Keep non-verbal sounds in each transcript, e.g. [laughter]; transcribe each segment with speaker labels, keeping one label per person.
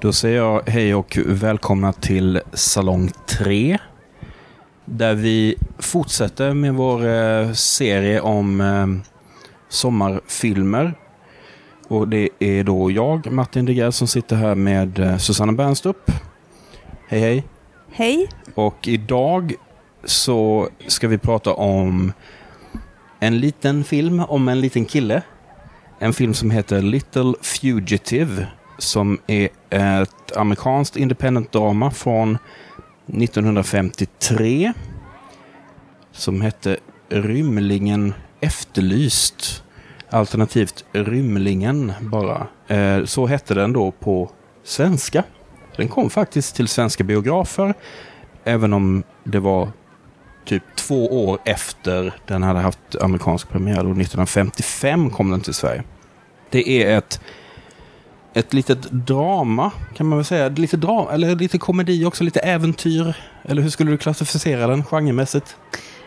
Speaker 1: Då säger jag hej och välkomna till Salong 3. Där vi fortsätter med vår eh, serie om eh, sommarfilmer. Och det är då jag, Martin Deger, som sitter här med eh, Susanna Bernstrup. Hej hej.
Speaker 2: Hej.
Speaker 1: Och idag så ska vi prata om en liten film om en liten kille. En film som heter Little Fugitive. Som är ett amerikanskt independent-drama från 1953. Som hette Rymlingen efterlyst. Alternativt Rymlingen bara. Eh, så hette den då på svenska. Den kom faktiskt till svenska biografer. Även om det var typ två år efter den hade haft amerikansk premiär. Då 1955 kom den till Sverige. Det är ett, ett litet drama, kan man väl säga. Lite, dra eller lite komedi också, lite äventyr. Eller hur skulle du klassificera den genremässigt?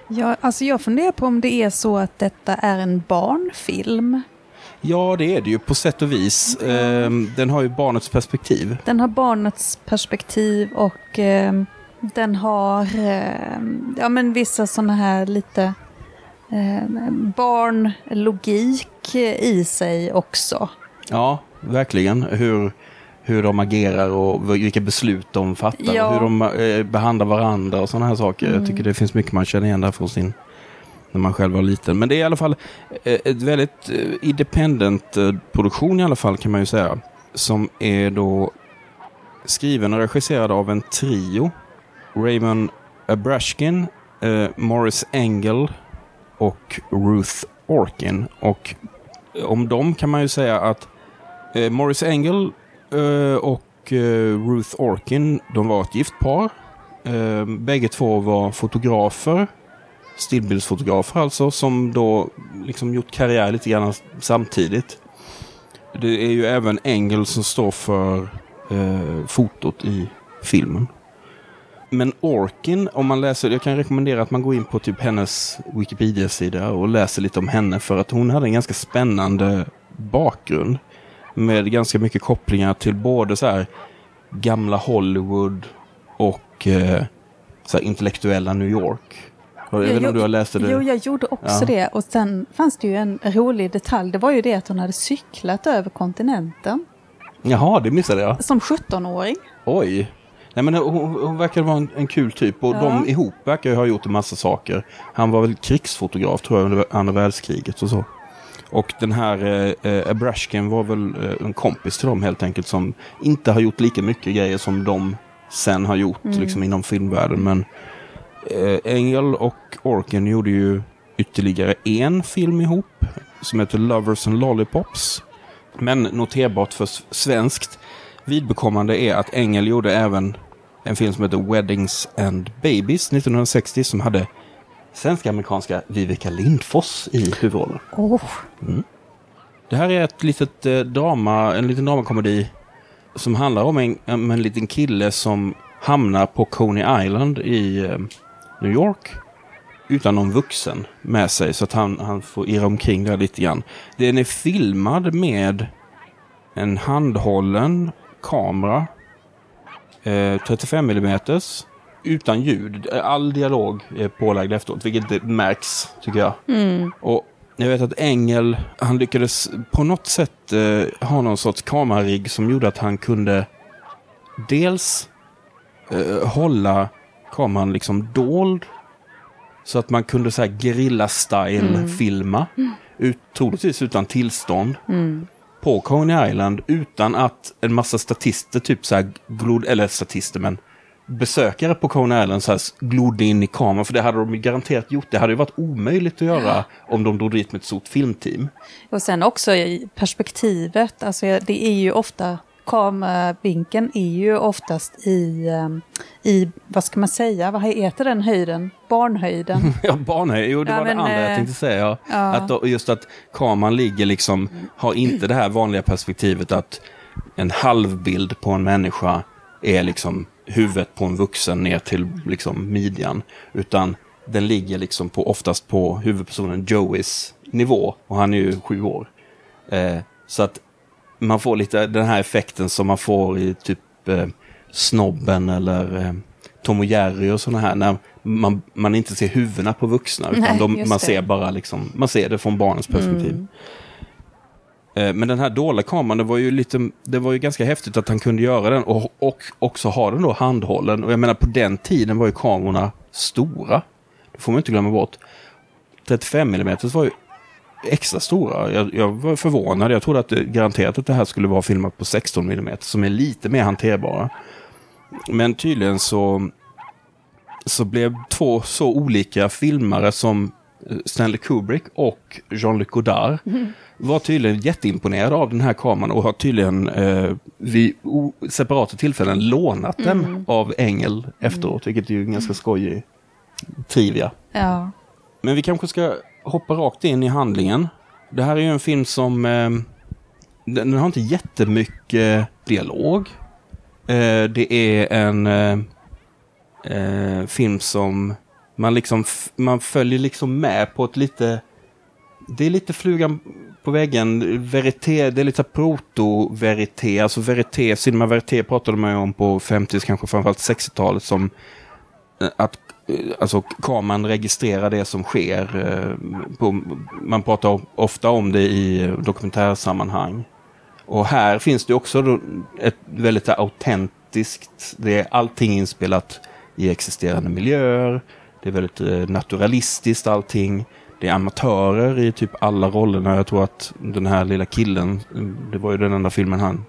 Speaker 2: Ja, alltså jag funderar på om det är så att detta är en barnfilm.
Speaker 1: Ja, det är det ju på sätt och vis. Mm. Den har ju barnets perspektiv.
Speaker 2: Den har barnets perspektiv och eh, den har eh, ja, men vissa sådana här lite eh, barnlogik i sig också.
Speaker 1: Ja, verkligen. Hur, hur de agerar och vilka beslut de fattar.
Speaker 2: Ja.
Speaker 1: Hur de eh, behandlar varandra och sådana här saker.
Speaker 2: Mm.
Speaker 1: Jag tycker det finns mycket man känner igen där från sin när man själv var liten. Men det är i alla fall eh, ett väldigt eh, independent eh, produktion i alla fall kan man ju säga. Som är då skriven och regisserad av en trio. Raymond Abrashkin, eh, Morris Engel och Ruth Orkin. Och om dem kan man ju säga att eh, Morris Engel eh, och eh, Ruth Orkin, de var ett gift par. Eh, bägge två var fotografer. Stillbildsfotografer alltså, som då liksom gjort karriär lite grann samtidigt. Det är ju även Engel som står för eh, fotot i filmen. Men Orkin, om man läser, jag kan rekommendera att man går in på typ hennes Wikipedia-sida och läser lite om henne för att hon hade en ganska spännande bakgrund. Med ganska mycket kopplingar till både så här gamla Hollywood och eh, så här intellektuella New York. Jag vet inte om du har läst det?
Speaker 2: Jo, jag gjorde också
Speaker 1: Ja.
Speaker 2: det. Och sen fanns det ju en rolig detalj. Det var ju det att hon hade cyklat över kontinenten.
Speaker 1: Jaha, det missade jag.
Speaker 2: Som 17-åring.
Speaker 1: Oj. Nej, men hon, hon verkar vara en, en kul typ och
Speaker 2: Ja.
Speaker 1: de ihop verkar ju ha gjort en massa saker. Han var väl krigsfotograf tror jag under andra världskriget och så. Och den här eh, eh, Abrashkin var väl eh, en kompis till dem helt enkelt som inte har gjort lika mycket grejer som de sen har gjort liksom inom filmvärlden. Men eh, Engel och Orkin gjorde ju ytterligare en film ihop som heter Lovers and Lollipops. Men noterbart för svenskt vidbekommande är att Engel gjorde även en film som heter Weddings and Babies 1960 som hade svenska-amerikanska Vivica Lindfors i huvudrollen.
Speaker 2: Oh.
Speaker 1: Det här är ett litet eh, drama, en liten dramakomedi som handlar om en, om en liten kille som hamnar på Coney Island i eh, New York utan någon vuxen med sig så att han, han får irra omkring där lite grann. Den är filmad med en handhållen kamera, eh, 35 mm utan ljud. All dialog är pålagd efteråt, vilket det märks tycker jag. Och jag vet att Engel, han lyckades på något sätt eh, ha någon sorts kamerarigg som gjorde att han kunde dels eh, hålla kameran liksom dold. Så att man kunde så här guerrilla-style filma. Ut, troligtvis utan tillstånd. På Coney Island utan att en massa statister, typ så här glod, eller statister men besökare på Coney Island så här glodde in i kameran. För det hade de garanterat gjort. Det hade ju varit omöjligt att göra om de drog dit med ett stort filmteam.
Speaker 2: Och sen också i perspektivet. Alltså det är ju ofta kameravinkeln är ju oftast i, ehm, i, vad ska man säga, vad heter den höjden? Barnhöjden. [laughs]
Speaker 1: Ja, barnhöjd. Jo, det
Speaker 2: Ja,
Speaker 1: var det
Speaker 2: men,
Speaker 1: andra jag
Speaker 2: eh,
Speaker 1: tänkte säga. Ja. Att då, just att kameran ligger liksom, har inte det här vanliga perspektivet att en halvbild på en människa är liksom huvudet på en vuxen ner till liksom midjan. Utan den ligger liksom på, oftast på huvudpersonen Joeys nivå. Och han är ju sju år. Eh, så att man får lite den här effekten som man får i typ eh, Snobben eller eh, Tom och Jerry och sådana här. När man, man inte ser huvudena på vuxna. Utan
Speaker 2: Nej,
Speaker 1: de, man
Speaker 2: det.
Speaker 1: ser bara liksom, man ser det från barnens perspektiv.
Speaker 2: Mm.
Speaker 1: Eh, men den här dolda kameran, det var ju lite, det var ju ganska häftigt att han kunde göra den och, och också ha den då handhållen. Och jag menar på den tiden var ju kamerorna stora. Det får man inte glömma bort. 35 mm var ju extra stora. Jag, jag var förvånad. Jag trodde att det, garanterat att det här skulle vara filmat på 16 mm som är lite mer hanterbara. Men tydligen så, så blev två så olika filmare som Stanley Kubrick och Jean-Luc Godard mm var tydligen jätteimponerad av den här kameran och har tydligen eh, vid separata tillfällen lånat den av Engel efteråt, vilket är ju en ganska skojig trivia.
Speaker 2: Ja.
Speaker 1: Men vi kanske ska hoppa rakt in i handlingen. Det här är ju en film som... Eh, den, har inte jättemycket dialog. Eh, det är en eh, eh, film som man liksom man följer liksom med på ett lite... Det är lite flugan på väggen. Verité, det är lite proto-verité. Alltså verité, cinema verité pratade man ju om på 50 kanske framförallt 60-talet som eh, att eh, alltså, kameran registrerar det som sker. Eh, på, man pratar ofta om det i dokumentärsammanhang. Och här finns det också ett väldigt autentiskt, det är allting inspelat i existerande miljöer. Det är väldigt naturalistiskt allting. Det är amatörer i typ alla rollerna. Jag tror att den här lilla killen, det var ju den enda filmen han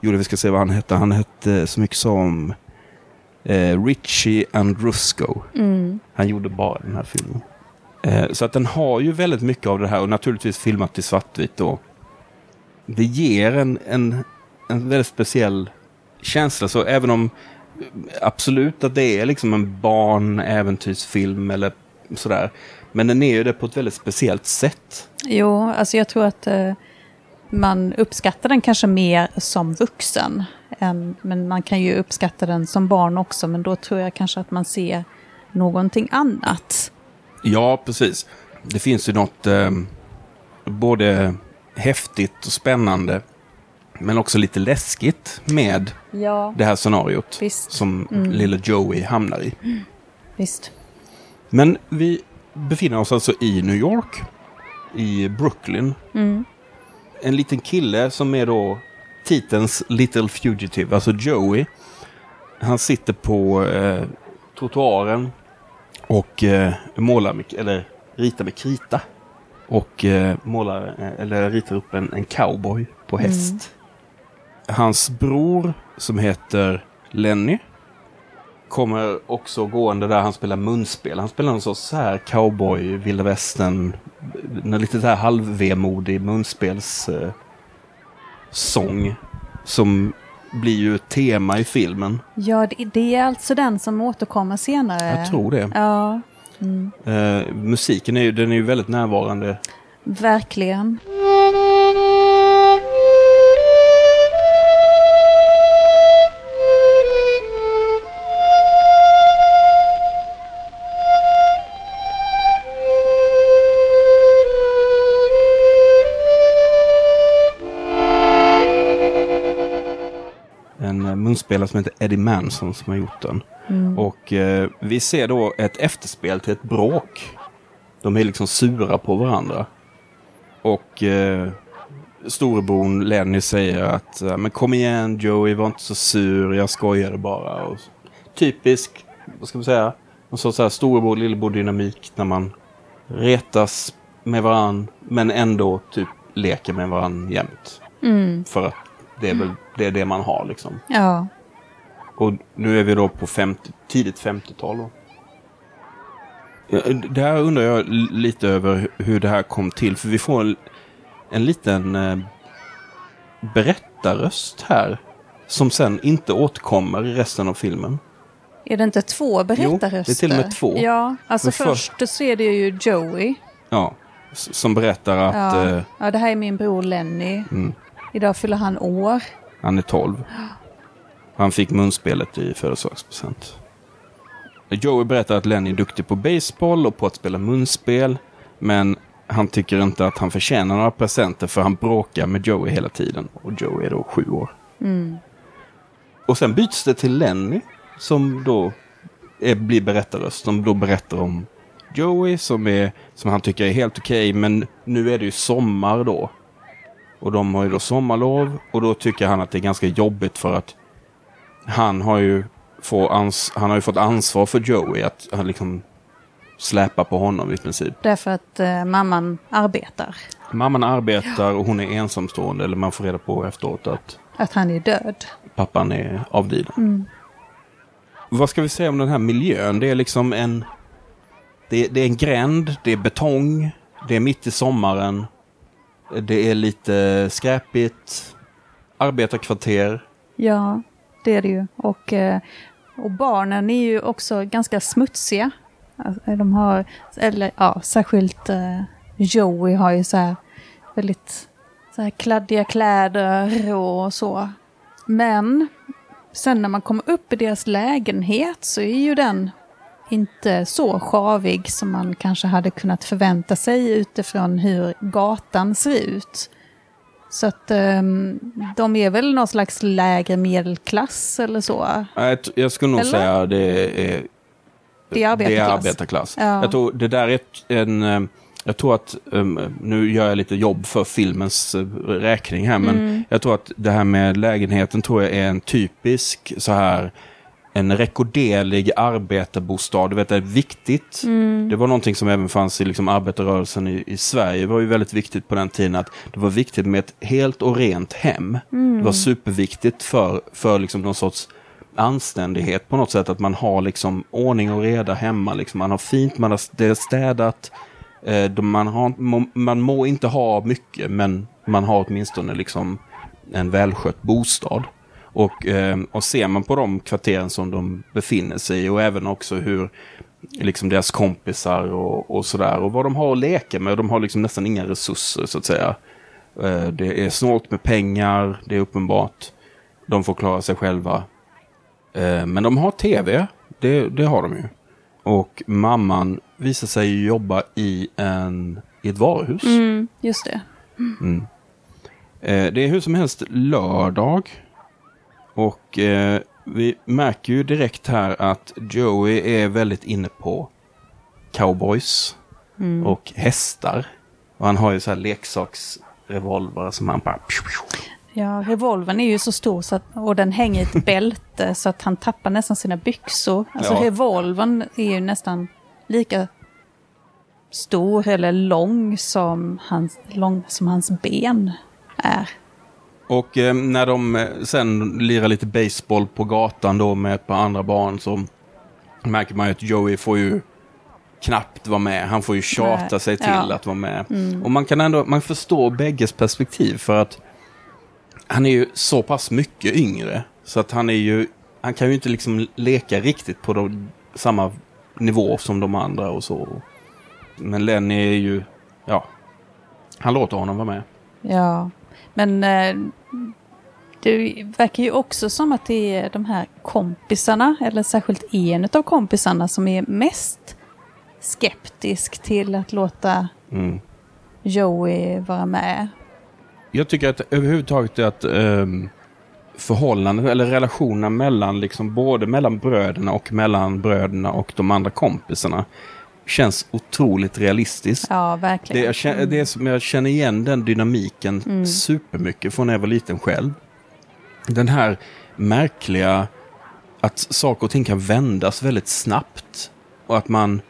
Speaker 1: gjorde, vi ska se vad han hette. Han hette så mycket som eh, Richie Andrusco.
Speaker 2: Mm.
Speaker 1: Han gjorde bara den här filmen. Eh, så att den har ju väldigt mycket av det här och naturligtvis filmat i svartvitt då. Det ger en, en, en väldigt speciell känsla. Så även om absolut att det är liksom en barnäventyrsfilm eller sådär. Men den är ju det på ett väldigt speciellt sätt.
Speaker 2: Jo, alltså jag tror att eh, man uppskattar den kanske mer som vuxen. Än, men man kan ju uppskatta den som barn också, men då tror jag kanske att man ser någonting annat.
Speaker 1: Ja, precis. Det finns ju något eh, både häftigt och spännande men också lite läskigt med
Speaker 2: Ja,
Speaker 1: det här scenariot
Speaker 2: Visst.
Speaker 1: som
Speaker 2: Mm.
Speaker 1: lilla Joey hamnar i.
Speaker 2: visst.
Speaker 1: Men vi befinner oss alltså i New York, i Brooklyn.
Speaker 2: Mm.
Speaker 1: En liten kille som är då titelns Little Fugitive, alltså Joey. Han sitter på eh, trottoaren och eh, målar med, eller ritar med krita. Och eh, målar, eh, eller ritar upp en, en cowboy på häst. Hans bror som heter Lenny kommer också gående där han spelar munspel. Han spelar någon sorts så här cowboy, vilda västern, lite så här halvvemodig munspels eh. Som blir ju ett tema i filmen.
Speaker 2: Ja, det, det är alltså den som återkommer senare.
Speaker 1: Jag tror det.
Speaker 2: Ja, mm.
Speaker 1: Eh, musiken är ju, den är ju väldigt närvarande.
Speaker 2: verkligen.
Speaker 1: En munspelare som heter Eddie Manson som har gjort den. Och eh, vi ser då ett efterspel till ett bråk. De är liksom sura på varandra. Och eh, storebror Lenny säger att eh, men kom igen Joey, var inte så sur, jag skojade bara. Och, typisk, vad ska man säga, någon sorts så här storebror lillebror dynamik när man retas med varann men ändå typ leker med varann jämt.
Speaker 2: Mm.
Speaker 1: För att det är väl det, är det man har liksom.
Speaker 2: Ja,
Speaker 1: Och nu är vi då på 50, tidigt 50-tal. då. Ja, Det här undrar jag lite över hur det här kom till. För vi får en, en liten eh, berättarröst här. Som sen inte återkommer i resten av filmen.
Speaker 2: är det inte två berättarröster?
Speaker 1: det är till och med två.
Speaker 2: Ja, alltså
Speaker 1: Men först-
Speaker 2: först så är det ju Joey.
Speaker 1: Ja, som berättar att
Speaker 2: Ja,
Speaker 1: eh,
Speaker 2: ja det här är min bror Lenny.
Speaker 1: mm,
Speaker 2: Idag fyller han år.
Speaker 1: han är 12. Han fick munspelet i födelsedagspresent. Joey berättar att Lenny är duktig på baseball och på att spela munspel. Men han tycker inte att han förtjänar några presenter för han bråkar med Joey hela tiden. Och Joey är då sju år. Och sen byts det till Lenny som då är, blir berättarröst. Som då berättar om Joey som, är, som han tycker är helt okej. men nu är det ju sommar då. Och de har ju då sommarlov och då tycker han att det är ganska jobbigt för att han har ju, han har ju fått ansvar för Joey. Att han liksom släpa på honom i princip.
Speaker 2: Därför att eh, mamman arbetar.
Speaker 1: Mamman arbetar och hon är ensamstående. Eller man får reda på efteråt att
Speaker 2: Att han är död.
Speaker 1: pappan är avliden. Vad ska vi säga om den här miljön? Det är liksom en... Det är, det är en gränd, det är betong, det är mitt i sommaren. Det är lite skräpigt. Arbetarkvarter.
Speaker 2: Ja, det är det ju. Och, eh, och barnen är ju också ganska smutsiga. Alltså, de har, eller ja, särskilt eh, Joey har ju så här väldigt så här kladdiga kläder och så. Men sen när man kommer upp i deras lägenhet så är ju den inte så sjavig som man kanske hade kunnat förvänta sig utifrån hur gatan ser ut. Så att ehm, de är väl någon slags lägre medelklass eller så.
Speaker 1: Jag, skulle nog
Speaker 2: Eller?
Speaker 1: säga det är...
Speaker 2: Det är arbetarklass.
Speaker 1: arbetarklass.
Speaker 2: Ja.
Speaker 1: Jag tror det där är en... eh, Jag tror att, um, nu gör jag lite jobb för filmens eh, räkning här, men
Speaker 2: Mm.
Speaker 1: jag tror att det här med lägenheten tror jag är en typisk så här en rekorderlig arbetarbostad. Du vet, det är viktigt.
Speaker 2: Mm.
Speaker 1: Det var någonting som även fanns i liksom arbetarrörelsen i, i Sverige. Det var ju väldigt viktigt på den tiden att det var viktigt med ett helt och rent hem.
Speaker 2: Mm.
Speaker 1: Det var superviktigt för, för liksom någon sorts anständighet på något sätt. Att man har liksom ordning och reda hemma. Liksom. Man har fint, man har, det är städat. Eh, man, har, må, man må inte ha mycket, men man har åtminstone liksom en välskött bostad. Och, eh, och ser man på de kvarteren som de befinner sig i och även också hur liksom deras kompisar och, och sådär och vad de har att leka med. De har liksom nästan inga resurser så att säga. Eh, det är snålt med pengar, det är uppenbart. De får klara sig själva. Eh, men de har tv, det, det har de ju. Och mamman visar sig jobba i, en, i ett varuhus.
Speaker 2: Mm, just det.
Speaker 1: Eh, det är hur som helst lördag. Och eh, vi märker ju direkt här att Joey är väldigt inne på cowboys och hästar. Och han har ju så här leksaksrevolver som han bara...
Speaker 2: Ja, revolvern är ju så stor så att, och den hänger i ett [laughs] bälte så att han tappar nästan sina byxor. Alltså
Speaker 1: Ja.
Speaker 2: revolvern är ju nästan lika stor eller lång som hans, lång som hans ben är.
Speaker 1: Och eh, när de eh, sen lirar lite baseball på gatan då med ett par andra barn så märker man ju att Joey får ju knappt vara med. Han får ju tjata
Speaker 2: Nej.
Speaker 1: sig till
Speaker 2: Ja. Mm.
Speaker 1: att vara med. Och man kan ändå, man förstår bägges perspektiv för att han är ju så pass mycket yngre. Så att han är ju, han kan ju inte liksom leka riktigt på de, samma nivå som de andra och så. Men Lenny är ju, ja, han låter honom vara med.
Speaker 2: Ja, men eh, det verkar ju också som att det är de här kompisarna, eller särskilt en av kompisarna som är mest skeptisk till att låta
Speaker 1: Mm.
Speaker 2: Joey vara med.
Speaker 1: Jag tycker att överhuvudtaget att um, förhållanden eller relationerna mellan liksom både mellan bröderna och mellan bröderna och de andra kompisarna känns otroligt realistiskt.
Speaker 2: Ja,
Speaker 1: Det,
Speaker 2: verkligen.
Speaker 1: jag, känner, det är som jag känner igen den dynamiken supermycket från när jag var liten själv. Den här märkliga att saker och ting kan vändas väldigt snabbt. Och att man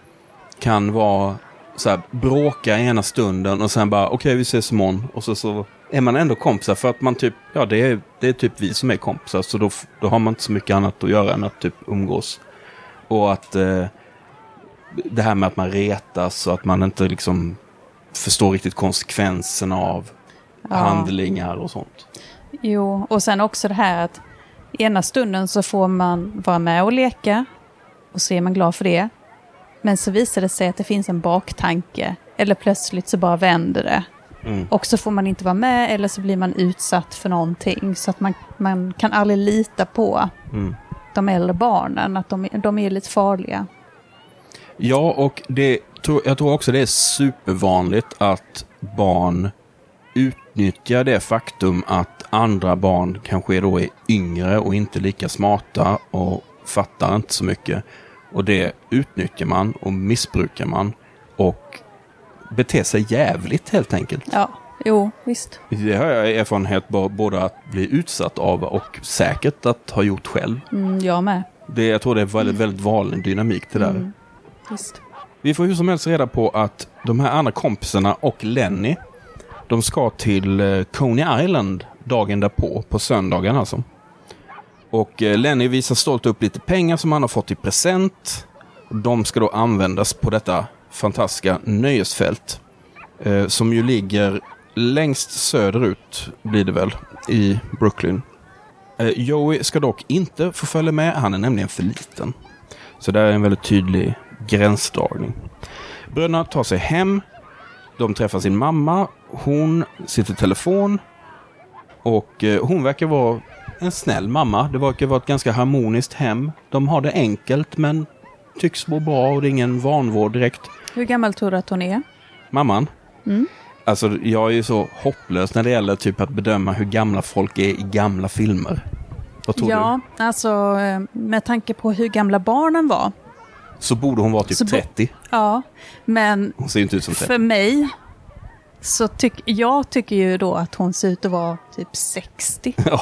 Speaker 1: kan vara så här, bråka ena stunden och sen bara okej vi ses imorgon. Och så, så är man ändå kompisar för att man typ, ja det är, det är typ vi som är kompisar. Så då, då har man inte så mycket annat att göra än att typ umgås. Och att eh, det här med att man retas och att man inte liksom förstår riktigt konsekvenserna av
Speaker 2: Ja.
Speaker 1: handlingar och sånt.
Speaker 2: Jo, och sen också det här att ena stunden så får man vara med och leka och så är man glad för det. Men så visar det sig att det finns en baktanke. Eller plötsligt så bara vänder det.
Speaker 1: Mm.
Speaker 2: Och så får man inte vara med eller så blir man utsatt för någonting. Så att man, man kan aldrig lita på
Speaker 1: Mm.
Speaker 2: de äldre barnen. Att de, de är lite farliga.
Speaker 1: Ja, och det jag tror också det är supervanligt att barn utnyttjar det faktum att andra barn kanske då är yngre och inte lika smarta och fattar inte så mycket. Och det utnyttjar man och missbrukar man och beter sig jävligt helt enkelt.
Speaker 2: Ja, jo, visst.
Speaker 1: Det har jag erfarenhet både att bli utsatt av och säkert att ha gjort själv.
Speaker 2: Mm, jag med.
Speaker 1: Det, jag tror det är väldigt, väldigt vanlig dynamik det där.
Speaker 2: Mm, Just.
Speaker 1: Vi får hur som helst reda på att de här andra kompisarna och Lenny, de ska till eh, Coney Island dagen därpå, på söndagen alltså. Och eh, Lenny visar stolt upp lite pengar som han har fått i present. De ska då användas på detta fantastiska nöjesfält. Eh, som ju ligger längst söderut, blir det väl, i Brooklyn. Joey ska dock inte få följa med, han är nämligen för liten. Så det är en väldigt tydlig gränsdragning. Bröderna tar sig hem. De träffar sin mamma. Hon sitter i telefon. Och eh, hon verkar vara en snäll mamma. Det verkar vara ett ganska harmoniskt hem. De har det enkelt men tycks må bra och det är ingen vanvård direkt.
Speaker 2: Hur gammal tror du att hon är?
Speaker 1: Mamman?
Speaker 2: Mm.
Speaker 1: Alltså jag är ju så hopplös när det gäller typ att bedöma hur gamla folk är i gamla filmer. Vad tror
Speaker 2: Ja, alltså eh, med tanke på hur gamla barnen var.
Speaker 1: Så borde hon vara typ
Speaker 2: Så bo-
Speaker 1: 30.
Speaker 2: Ja, men
Speaker 1: Hon ser inte ut som 30.
Speaker 2: för mig så tycker jag tycker ju då att hon ser ut att vara typ 60. [laughs]
Speaker 1: Ja.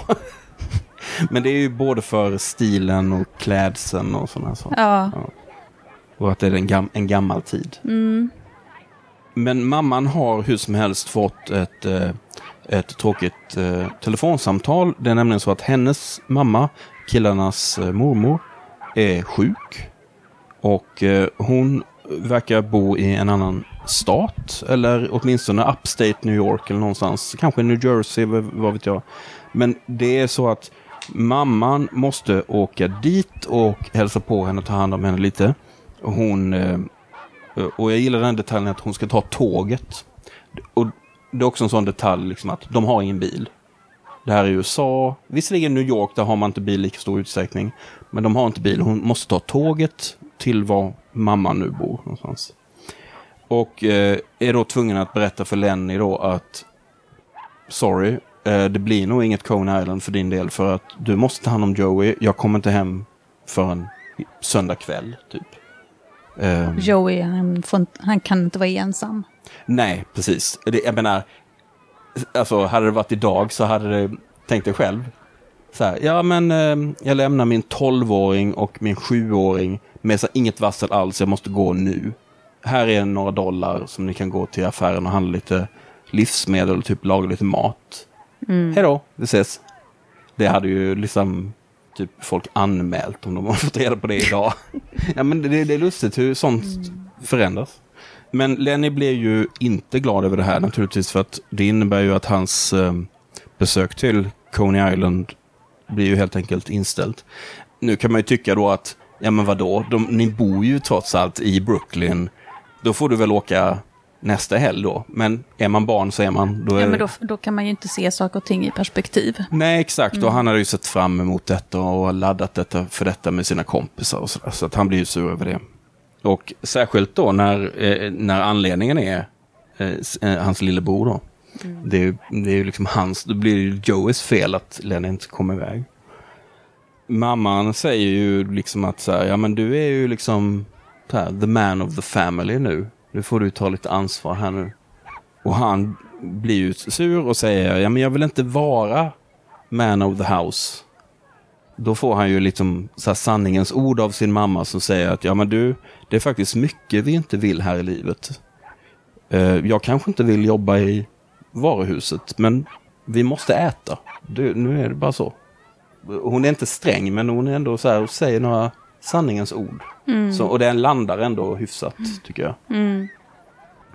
Speaker 1: Men det är ju både för stilen och klädseln och sådana saker.
Speaker 2: Ja,
Speaker 1: Och att det är en, gam en gammal tid.
Speaker 2: mm,
Speaker 1: Men mamman har hur som helst fått ett, eh, ett tråkigt eh, telefonsamtal. Det är nämligen så att hennes mamma, killarnas eh, mormor, är sjuk. Och eh, hon verkar bo i en annan stat. Eller åtminstone upstate New York eller någonstans. Kanske New Jersey, vad vet jag. Men det är så att mamman måste åka dit och hälsa på henne och ta hand om henne lite. Och Hon eh, och jag gillar den detaljen att hon ska ta tåget. Och det är också en sån detalj liksom att de har ingen bil. Det här är USA. Visserligen New York, där har man inte bil i lika stor utsträckning. Men de har inte bil. Hon måste ta tåget till var mamma nu bor någonstans. Och eh, är då tvungen att berätta för Lenny då att Sorry, eh, det blir nog inget Cone Island för din del för att du måste ta hand om Joey. Jag kommer inte hem förrän söndag kväll, typ. Ehm,
Speaker 2: Joey han, får, han kan inte vara ensam.
Speaker 1: Nej, precis. Det, jag menar, alltså hade det varit idag så hade det, tänk dig själv. Så här, ja men eh, jag lämnar min 12-åring och min 7-åring med så här, inget varsel alls, jag måste gå nu. Här är några dollar som ni kan gå till affären och handla lite livsmedel och typ laga lite mat.
Speaker 2: Mm.
Speaker 1: Hej då, vi ses. Det hade ju liksom typ folk anmält om de har [laughs] fått reda på det idag. [laughs] ja men det, det är lustigt hur sånt förändras. Men Lenny blir ju inte glad över det här naturligtvis för att det innebär ju att hans eh, besök till Coney Island blir ju helt enkelt inställt. Nu kan man ju tycka då att, ja men vadå, de, ni bor ju trots allt i Brooklyn. Då får du väl åka nästa helg då. Men är man barn så är man. Då är...
Speaker 2: Ja, men då, då kan man ju inte se saker och ting i perspektiv.
Speaker 1: Nej, exakt. Och han hade ju sett fram emot detta och laddat detta för detta med sina kompisar och sådär. Så att han blir ju sur över det. Och särskilt då när, eh, när anledningen är eh, eh, hans lillebror då. Det är ju det är ju liksom hans, då blir det ju Joeys fel att Lenny inte kommer iväg. Mamman säger ju liksom att så här, ja men du är ju liksom så här, the man of the family nu. Nu får du ta lite ansvar här nu. Och han blir ju sur och säger, ja men jag vill inte vara man of the house. Då får han ju liksom så här sanningens ord av sin mamma som säger att ja men du, det är faktiskt mycket vi inte vill här i livet. Eh, jag kanske inte vill jobba i varuhuset, men vi måste äta. Du, nu är det bara så. Hon är inte sträng, men hon är ändå så här och säger några sanningens ord. Så, och den landar ändå hyfsat, tycker jag.
Speaker 2: Mm.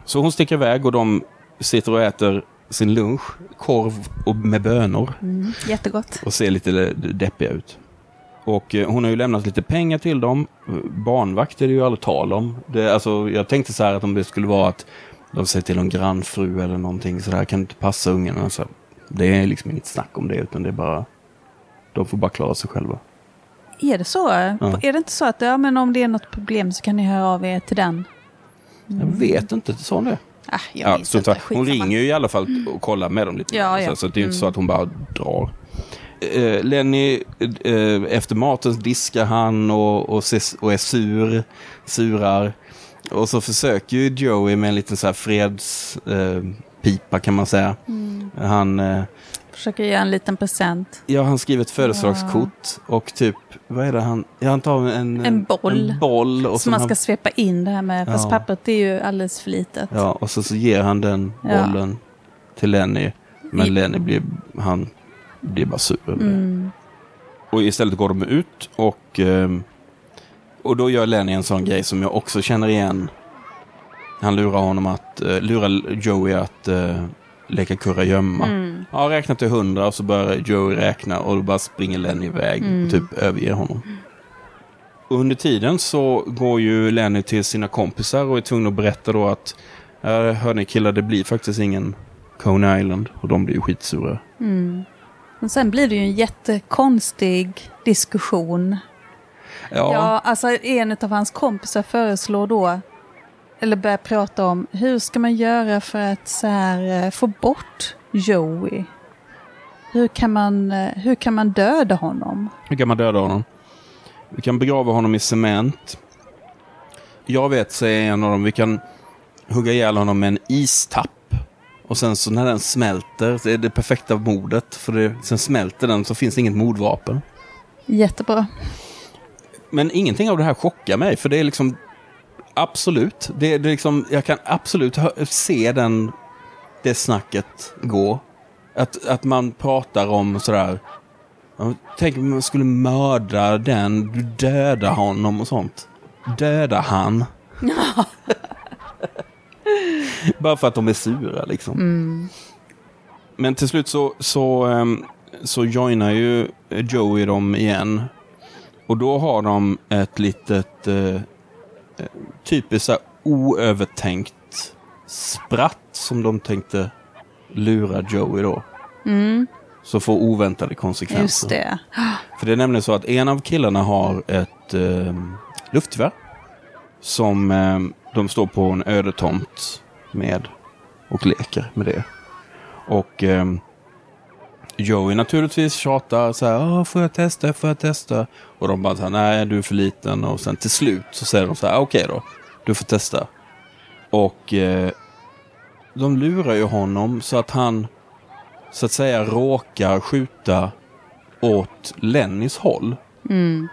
Speaker 1: Så hon sticker iväg och de sitter och äter sin lunch, korv och med bönor
Speaker 2: Mm. Jättegott.
Speaker 1: och ser lite deppiga ut. Och eh, hon har ju lämnat lite pengar till dem. Barnvakt är det ju aldrig tal om. Det, alltså, jag tänkte så här att om det skulle vara att de säger till en grannfru eller någonting så där kan inte passa ungarna. Så det är liksom inget snack om det utan det är bara de får bara klara sig själva.
Speaker 2: Är det så? Är det inte så att ja, men om det är något problem så kan ni höra av er till den?
Speaker 1: Jag vet inte, sa hon det?
Speaker 2: Ah, jag
Speaker 1: Ja, så
Speaker 2: inte.
Speaker 1: hon
Speaker 2: Skitsamma.
Speaker 1: ringer ju i alla fall och kollar med dem lite.
Speaker 2: Ja, ja.
Speaker 1: Så, så det är ju inte så att hon bara drar. Eh, Lenny, eh, efter maten diskar han och, och, ses, och är sur, surar. Och så försöker ju Joey med en liten så här fredspipa eh, pipa kan man säga.
Speaker 2: Mm.
Speaker 1: Han, eh,
Speaker 2: Försöker ge en liten present.
Speaker 1: ja, han skriver ett födelsedagskort och typ, vad är det han, ja, han tar en,
Speaker 2: En boll.
Speaker 1: En boll och
Speaker 2: Som man
Speaker 1: han-
Speaker 2: ska svepa in det här med. Fast
Speaker 1: Ja.
Speaker 2: pappret är ju alldeles för litet.
Speaker 1: Ja, och så, så ger han den
Speaker 2: Ja.
Speaker 1: bollen till Lenny. Men
Speaker 2: I-
Speaker 1: Lenny blir, han blir bara sur över det.
Speaker 2: Mm.
Speaker 1: Och istället går de ut och, ehm, och då gör Lenny en sån grej som jag också känner igen. Han lurar honom att, uh, lurar Joey att uh, leka kurragömma.
Speaker 2: Mm.
Speaker 1: Ja, räkna till hundra och så börjar Joey räkna och då bara springer Lenny iväg
Speaker 2: Mm.
Speaker 1: och typ överger honom. Och under tiden så går ju Lenny till sina kompisar och är tvungen att berätta då att "Ja, hör ni killar, det blir faktiskt ingen Coney Island. Och de blir ju skitsura.
Speaker 2: Mm. Och sen blir det ju en jättekonstig diskussion.
Speaker 1: Ja,
Speaker 2: Ja, alltså en av hans kompisar föreslår då, eller börjar prata om, hur ska man göra för att så här, eh, få bort Joey? Hur kan, man, eh, hur kan man döda honom?
Speaker 1: hur kan man döda honom? Vi kan begrava honom i cement. Jag vet, säger en av dem, vi kan hugga ihjäl honom med en istapp. Och sen så när den smälter, så är det perfekta mordet. För det, sen smälter den så finns det inget mordvapen.
Speaker 2: Jättebra.
Speaker 1: Men ingenting av det här chockar mig, för det är liksom absolut. Det, det liksom, jag kan absolut se den, det snacket gå. Att, att man pratar om sådär, tänk om man skulle mörda den, du dödar honom och sånt. Döda han. [laughs] Bara för att de är sura liksom. Men till slut så, så, ehm, så joinar ju Joey dem igen. Och då har de ett litet eh, eh, typiskt oövertänkt spratt som de tänkte lura Joey då.
Speaker 2: Mm,
Speaker 1: Så får oväntade konsekvenser.
Speaker 2: just det.
Speaker 1: För det är nämligen så att en av killarna har ett eh, luftgevär. Som eh, de står på en ödetomt med och leker med det. Och eh, Joey naturligtvis tjatar så här, "Åh, får jag testa, får jag testa? Och de bara så här, nej du är för liten. Och sen till slut så säger de så här, okej då, du får testa. Och eh, de lurar ju honom så att han så att säga råkar skjuta åt Lennys håll.
Speaker 2: Mm.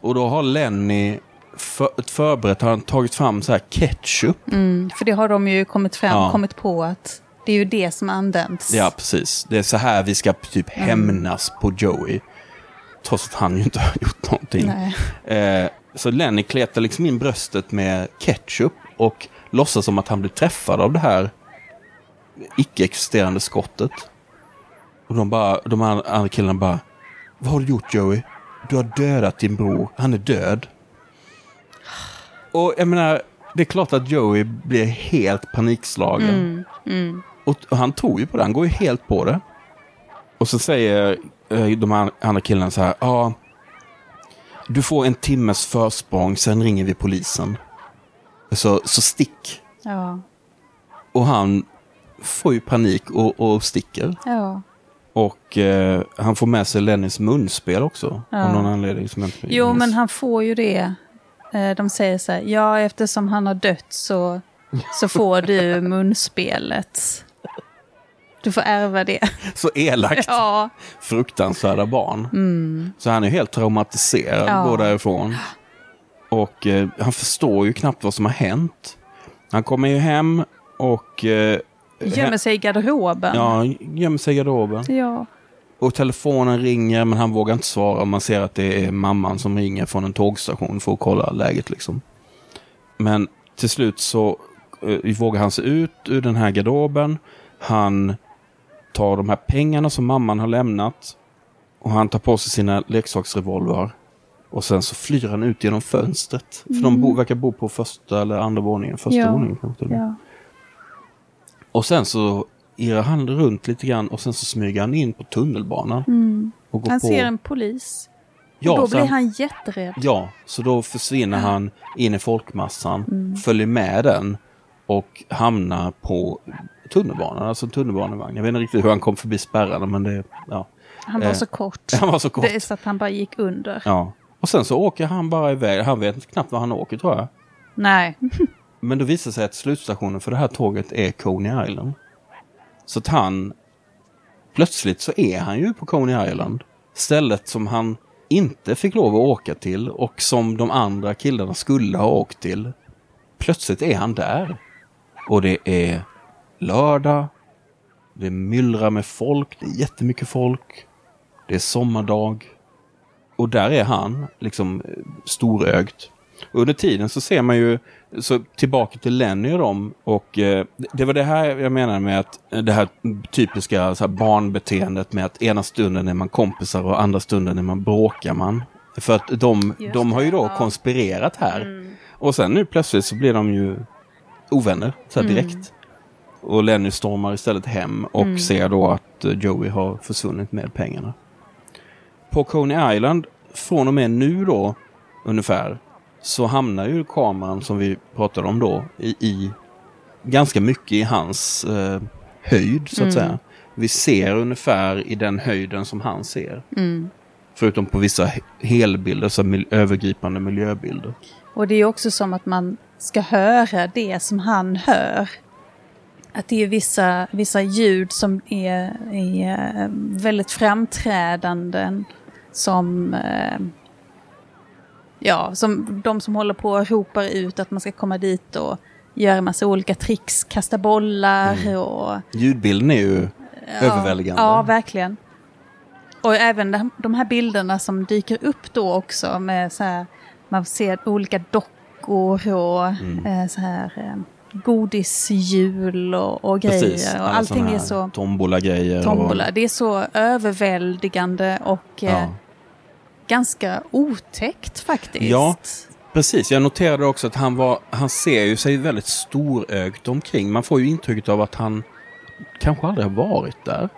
Speaker 1: Och då har Lenny för, förberett, har han tagit fram så här ketchup.
Speaker 2: Mm, för det har de ju kommit, fram,
Speaker 1: Ja.
Speaker 2: kommit på att det är ju det som används.
Speaker 1: Ja, precis. Det är så här vi ska typ hämnas på Joey. Trots att han ju inte [laughs] har gjort någonting.
Speaker 2: Nej.
Speaker 1: Eh, så Lenny kletar liksom in bröstet med ketchup och låtsas som att han blir träffad av det här icke-existerande skottet. Och de, bara, de andra killarna bara, vad har du gjort Joey? Du har dödat din bror, han är död. Och jag menar, det är klart att Joey blir helt panikslagen.
Speaker 2: Mm, mm.
Speaker 1: Och, och han tror ju på det, han går ju helt på det. Och så säger eh, de an- andra killarna så här, ja, du får en timmes försprång, sen ringer vi polisen. Så, så stick.
Speaker 2: Ja.
Speaker 1: Och han får ju panik och, och sticker.
Speaker 2: ja.
Speaker 1: Och eh, han får med sig Lennys munspel också.
Speaker 2: Ja.
Speaker 1: Av någon anledning som inte
Speaker 2: Jo,
Speaker 1: minns.
Speaker 2: men han får ju det. Eh, De säger så här, ja eftersom han har dött så, så får du [laughs] munspelet. Du får ärva det.
Speaker 1: Så elakt.
Speaker 2: Ja,
Speaker 1: Fruktansvärda barn.
Speaker 2: mm.
Speaker 1: Så han är helt traumatiserad,
Speaker 2: Ja.
Speaker 1: går därifrån. Och eh, han förstår ju knappt vad som har hänt. Han kommer ju hem och... Eh,
Speaker 2: gömmer sig i garderoben.
Speaker 1: Ja, gömmer sig i garderoben.
Speaker 2: ja.
Speaker 1: Och telefonen ringer men han vågar inte svara. Man ser att det är mamman som ringer från en tågstation för att kolla läget liksom. Men till slut så eh, vågar han sig ut ur den här garderoben. Han tar de här pengarna som mamman har lämnat. Och han tar på sig sina leksaksrevolver. Och sen så flyr han ut genom fönstret. För de bo, verkar bo på första eller andra våningen. Första
Speaker 2: Ja.
Speaker 1: våningen kanske till och med.
Speaker 2: ja.
Speaker 1: Och sen så irrar han runt lite grann och sen så smyger han in på tunnelbanan.
Speaker 2: Mm.
Speaker 1: Och går
Speaker 2: Han
Speaker 1: på...
Speaker 2: ser en polis.
Speaker 1: Ja,
Speaker 2: och då
Speaker 1: så
Speaker 2: blir han jätterädd.
Speaker 1: Ja, så då försvinner han in i folkmassan,
Speaker 2: Mm.
Speaker 1: följer med den och hamnar på tunnelbanan, alltså tunnelbanevagn. Jag vet inte riktigt hur han kom förbi spärrarna, men det, ja.
Speaker 2: Han var
Speaker 1: Eh,
Speaker 2: så kort. [laughs]
Speaker 1: Han var så kort.
Speaker 2: Det är så att han bara gick under.
Speaker 1: Ja. Och sen så åker han bara iväg. Han vet knappt var han åker tror jag.
Speaker 2: Nej.
Speaker 1: Men då visar sig att slutstationen för det här tåget är Coney Island. Så att han... Plötsligt så är han ju på Coney Island. Stället som han inte fick lov att åka till och som de andra killarna skulle ha åkt till. Plötsligt är han där. Och det är lördag. Det myllrar med folk. Det är jättemycket folk. Det är sommardag. Och där är han, liksom storögt. Och under tiden så ser man ju, så tillbaka till Lenny och dem. Och eh, det var det här jag menade med att eh, det här typiska så här barnbeteendet med att ena stunden är man kompisar och andra stunden är man bråkar man. För att de,
Speaker 2: Just
Speaker 1: de har ju då
Speaker 2: ja. Mm.
Speaker 1: konspirerat här. Och sen nu plötsligt så blir de ju ovänner så här direkt. Och Lenny stormar istället hem och ser då att eh, Joey har försvunnit med pengarna. På Coney Island, från och med nu då, ungefär, så hamnar ju kameran som vi pratade om då i, i ganska mycket i hans eh, höjd så att säga. Vi ser ungefär i den höjden som han ser.
Speaker 2: Mm.
Speaker 1: Förutom på vissa he- helbilder, så mil- övergripande miljöbilder.
Speaker 2: Och det är också som att man ska höra det som han hör. Att det är vissa, vissa ljud som är, är väldigt framträdande. Som, eh, ja, som de som håller på och ropar ut att man ska komma dit och göra massa olika tricks, kasta bollar och...
Speaker 1: Ljudbilden är ju överväldigande.
Speaker 2: Ja, verkligen. Och även de- här bilderna som dyker upp då också med så här, man ser olika dockor och
Speaker 1: Mm.
Speaker 2: eh, så här eh, godishjul och, och grejer.
Speaker 1: Precis,
Speaker 2: och allting är så
Speaker 1: Tombola-grejer.
Speaker 2: tombola. Det är så överväldigande och
Speaker 1: Ja.
Speaker 2: Ganska otäckt faktiskt.
Speaker 1: Ja. Precis, jag noterade också att han var, han ser ju sig väldigt storögt omkring. Man får ju intrycket av att han kanske aldrig har varit där.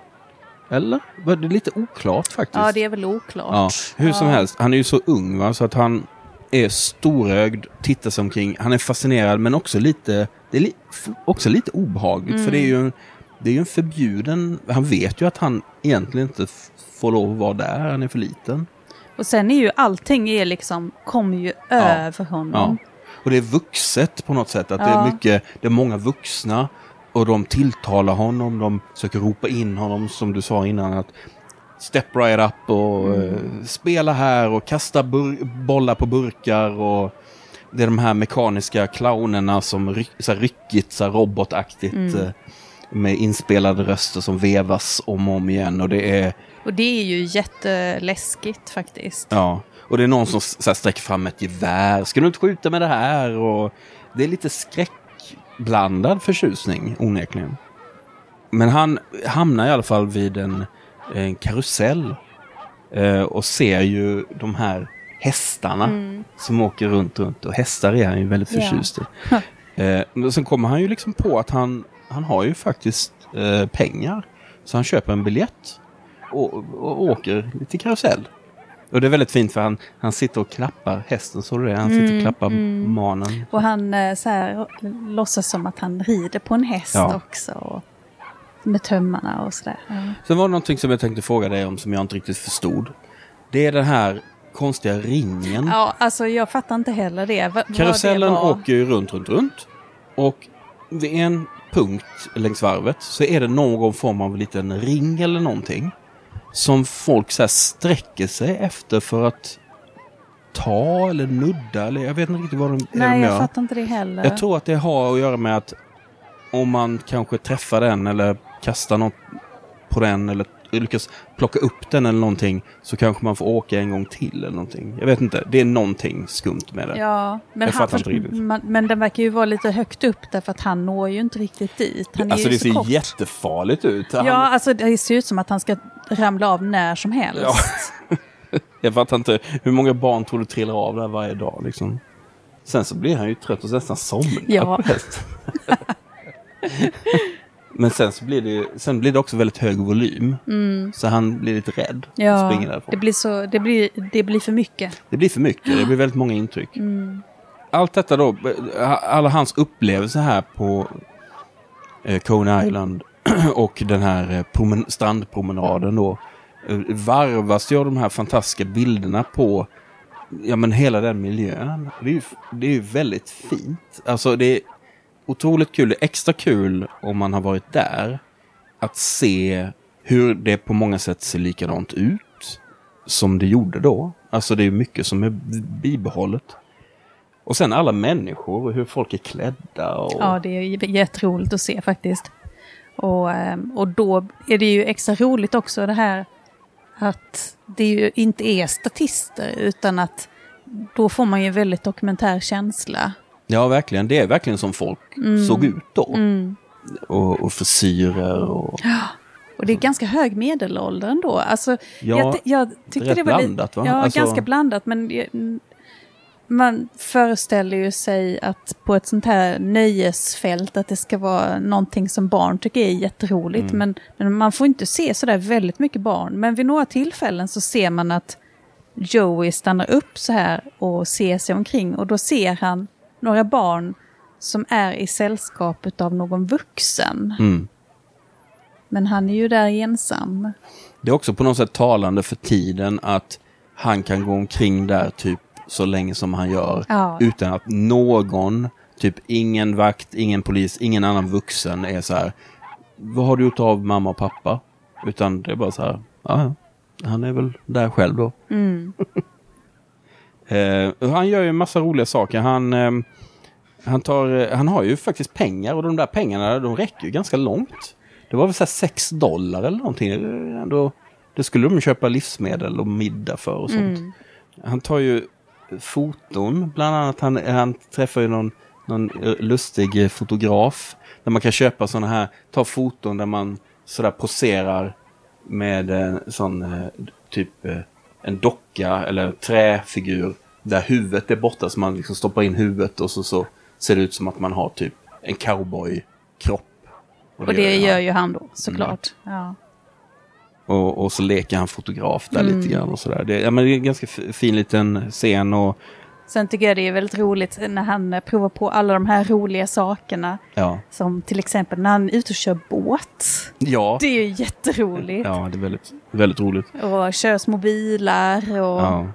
Speaker 1: Eller? Var Det är lite oklart faktiskt.
Speaker 2: Ja, det är väl oklart.
Speaker 1: Ja, hur som
Speaker 2: Ja.
Speaker 1: helst, han är ju så ung va, så att han är storögd, tittar sig omkring, han är fascinerad men också lite, det är li, också lite obehagligt för det är ju en, det är ju en förbjuden, han vet ju att han egentligen inte får lov att vara där, han är för liten.
Speaker 2: Och sen är ju allting är liksom, kommer ju över honom.
Speaker 1: Ja. Och det är vuxet på något sätt. Att det är
Speaker 2: Ja.
Speaker 1: mycket, det är många vuxna och de tilltalar honom. De försöker ropa in honom som du sa innan. att Step right up och
Speaker 2: Mm.
Speaker 1: eh, spela här och kasta bollar på burkar. och Det är de här mekaniska clownerna som ry- så här ryckigt, så här robotaktigt.
Speaker 2: Mm.
Speaker 1: eh, Med inspelade röster som vevas om och om igen. Och det är
Speaker 2: Och det är ju jätteläskigt faktiskt.
Speaker 1: Ja, och det är någon som så här, sträcker fram ett gevär. Ska du inte skjuta med det här? Och det är lite skräckblandad förtjusning, onekligen. Men han hamnar i alla fall vid en, en karusell eh, och ser ju de här hästarna som åker runt, runt. Och hästar är han ju väldigt förtjust i. Eh, men sen kommer han ju liksom på att han, han har ju faktiskt eh, pengar. Så han köper en biljett och, åker till karusell. Och det är väldigt fint för han, han sitter och klappar hästen, så du det? Han sitter och klappar manen.
Speaker 2: Och han eh, så här, låtsas som att han rider på en häst
Speaker 1: Ja.
Speaker 2: också. Med tömmarna och sådär. Ja.
Speaker 1: Sen var det någonting som jag tänkte fråga dig om som jag inte riktigt förstod. Det är den här konstiga ringen.
Speaker 2: ja, alltså jag fattar inte heller det. Vad
Speaker 1: Karusellen
Speaker 2: det
Speaker 1: åker ju runt, runt, runt. Och vid en punkt längs varvet så är det någon form av liten ring eller någonting. Som folk så sträcker sig efter för att ta eller nudda eller jag vet inte riktigt vad de,
Speaker 2: Nej,
Speaker 1: de
Speaker 2: jag
Speaker 1: gör.
Speaker 2: fattar inte det heller.
Speaker 1: Jag tror att det har att göra med att om man kanske träffar den eller kastar något på den eller lyckas plocka upp den eller någonting så kanske man får åka en gång till eller någonting. Jag vet inte, det är någonting skumt med det.
Speaker 2: Ja, men, han, man, men den verkar ju vara lite högt upp därför att han når ju inte riktigt dit. Han är
Speaker 1: alltså
Speaker 2: ju
Speaker 1: det
Speaker 2: så
Speaker 1: ser
Speaker 2: kort.
Speaker 1: jättefarligt ut. Han,
Speaker 2: Ja, alltså det ser ut som att han ska ramla av när som helst.
Speaker 1: Ja. [laughs] Jag fattar inte, hur många barn tror du trillar av där varje dag liksom? Sen så blir han ju trött och nästan somnar
Speaker 2: Ja. [laughs]
Speaker 1: Men sen så blir det, ju- sen blir det också väldigt hög volym. Så han blir lite rädd och
Speaker 2: Mm. Ja,
Speaker 1: springer därifrån.
Speaker 2: det blir, så, det, blir, det blir för mycket.
Speaker 1: Det blir för mycket, det blir väldigt många intryck.
Speaker 2: Mm.
Speaker 1: Allt detta då, alla hans upplevelser här på eh, Coney Island [clears throat] och den här eh, promen- strandpromenaden då eh, varvas ju av de här fantastiska bilderna på ja, men hela den miljön. Det är ju det är ju väldigt fint. Alltså det är otroligt kul, det är extra kul om man har varit där att se hur det på många sätt ser likadant ut som det gjorde då. Alltså det är mycket som är bibehållet. Och sen alla människor och hur folk är klädda. Och...
Speaker 2: Ja, det är jätteroligt att se faktiskt. Och, ehm, och då är det ju extra roligt också det här att det ju inte är statister utan att då får man ju väldigt dokumentär känsla.
Speaker 1: Ja, verkligen. Det är verkligen som folk såg ut då.
Speaker 2: Mm.
Speaker 1: Och, och frisyrer och...
Speaker 2: Och det är ganska hög medelålder ändå. Alltså,
Speaker 1: Ja,
Speaker 2: jag, jag tyckte det var lite-
Speaker 1: blandat, va?
Speaker 2: Ja,
Speaker 1: Alltså-
Speaker 2: ganska blandat. Men mm, man föreställer ju sig att på ett sånt här nöjesfält att det ska vara någonting som barn tycker är jätteroligt.
Speaker 1: Mm.
Speaker 2: Men, men man får inte se sådär väldigt mycket barn. Men vid några tillfällen så ser man att Joey stannar upp så här och ser sig omkring. Och då ser han några barn som är i sällskapet av någon vuxen.
Speaker 1: Mm.
Speaker 2: Men han är ju där ensam.
Speaker 1: Det är också på något sätt talande för tiden att han kan gå omkring där typ så länge som han gör.
Speaker 2: Ja.
Speaker 1: Utan att någon, typ ingen vakt, ingen polis, ingen annan vuxen är så här. Vad har du gjort av mamma och pappa? Utan det är bara så här. Ja, han är väl där själv då.
Speaker 2: Mm. [laughs]
Speaker 1: Eh, han gör ju en massa roliga saker. Han, eh, han, tar, eh, han har ju faktiskt pengar och de där pengarna de räcker ju ganska långt. Det var väl så här 6 dollar eller någonting. Ändå, det skulle de köpa livsmedel och middag för och sånt.
Speaker 2: Mm.
Speaker 1: Han tar ju foton, bland annat. Han, han träffar ju någon, någon eh, lustig eh, fotograf. Där man kan köpa sådana här, ta foton där man sådär poserar med en sån eh, typ en docka eller träfigur där huvudet är borta så man liksom stoppar in huvudet och så, så ser det ut som att man har typ en cowboykropp.
Speaker 2: Och det
Speaker 1: han.
Speaker 2: gör ju han då, såklart. Ja.
Speaker 1: Och, och så leker han fotograf där lite grann och sådär. Det, ja, men det är en ganska fin liten scen och
Speaker 2: Sen tycker jag det är väldigt roligt när han eh, provar på alla de här roliga sakerna.
Speaker 1: ja.
Speaker 2: Som till exempel när han är ute och kör båt.
Speaker 1: Ja,
Speaker 2: Det är ju jätteroligt.
Speaker 1: ja det är väldigt, väldigt roligt.
Speaker 2: Och kör små bilar och...
Speaker 1: Ja.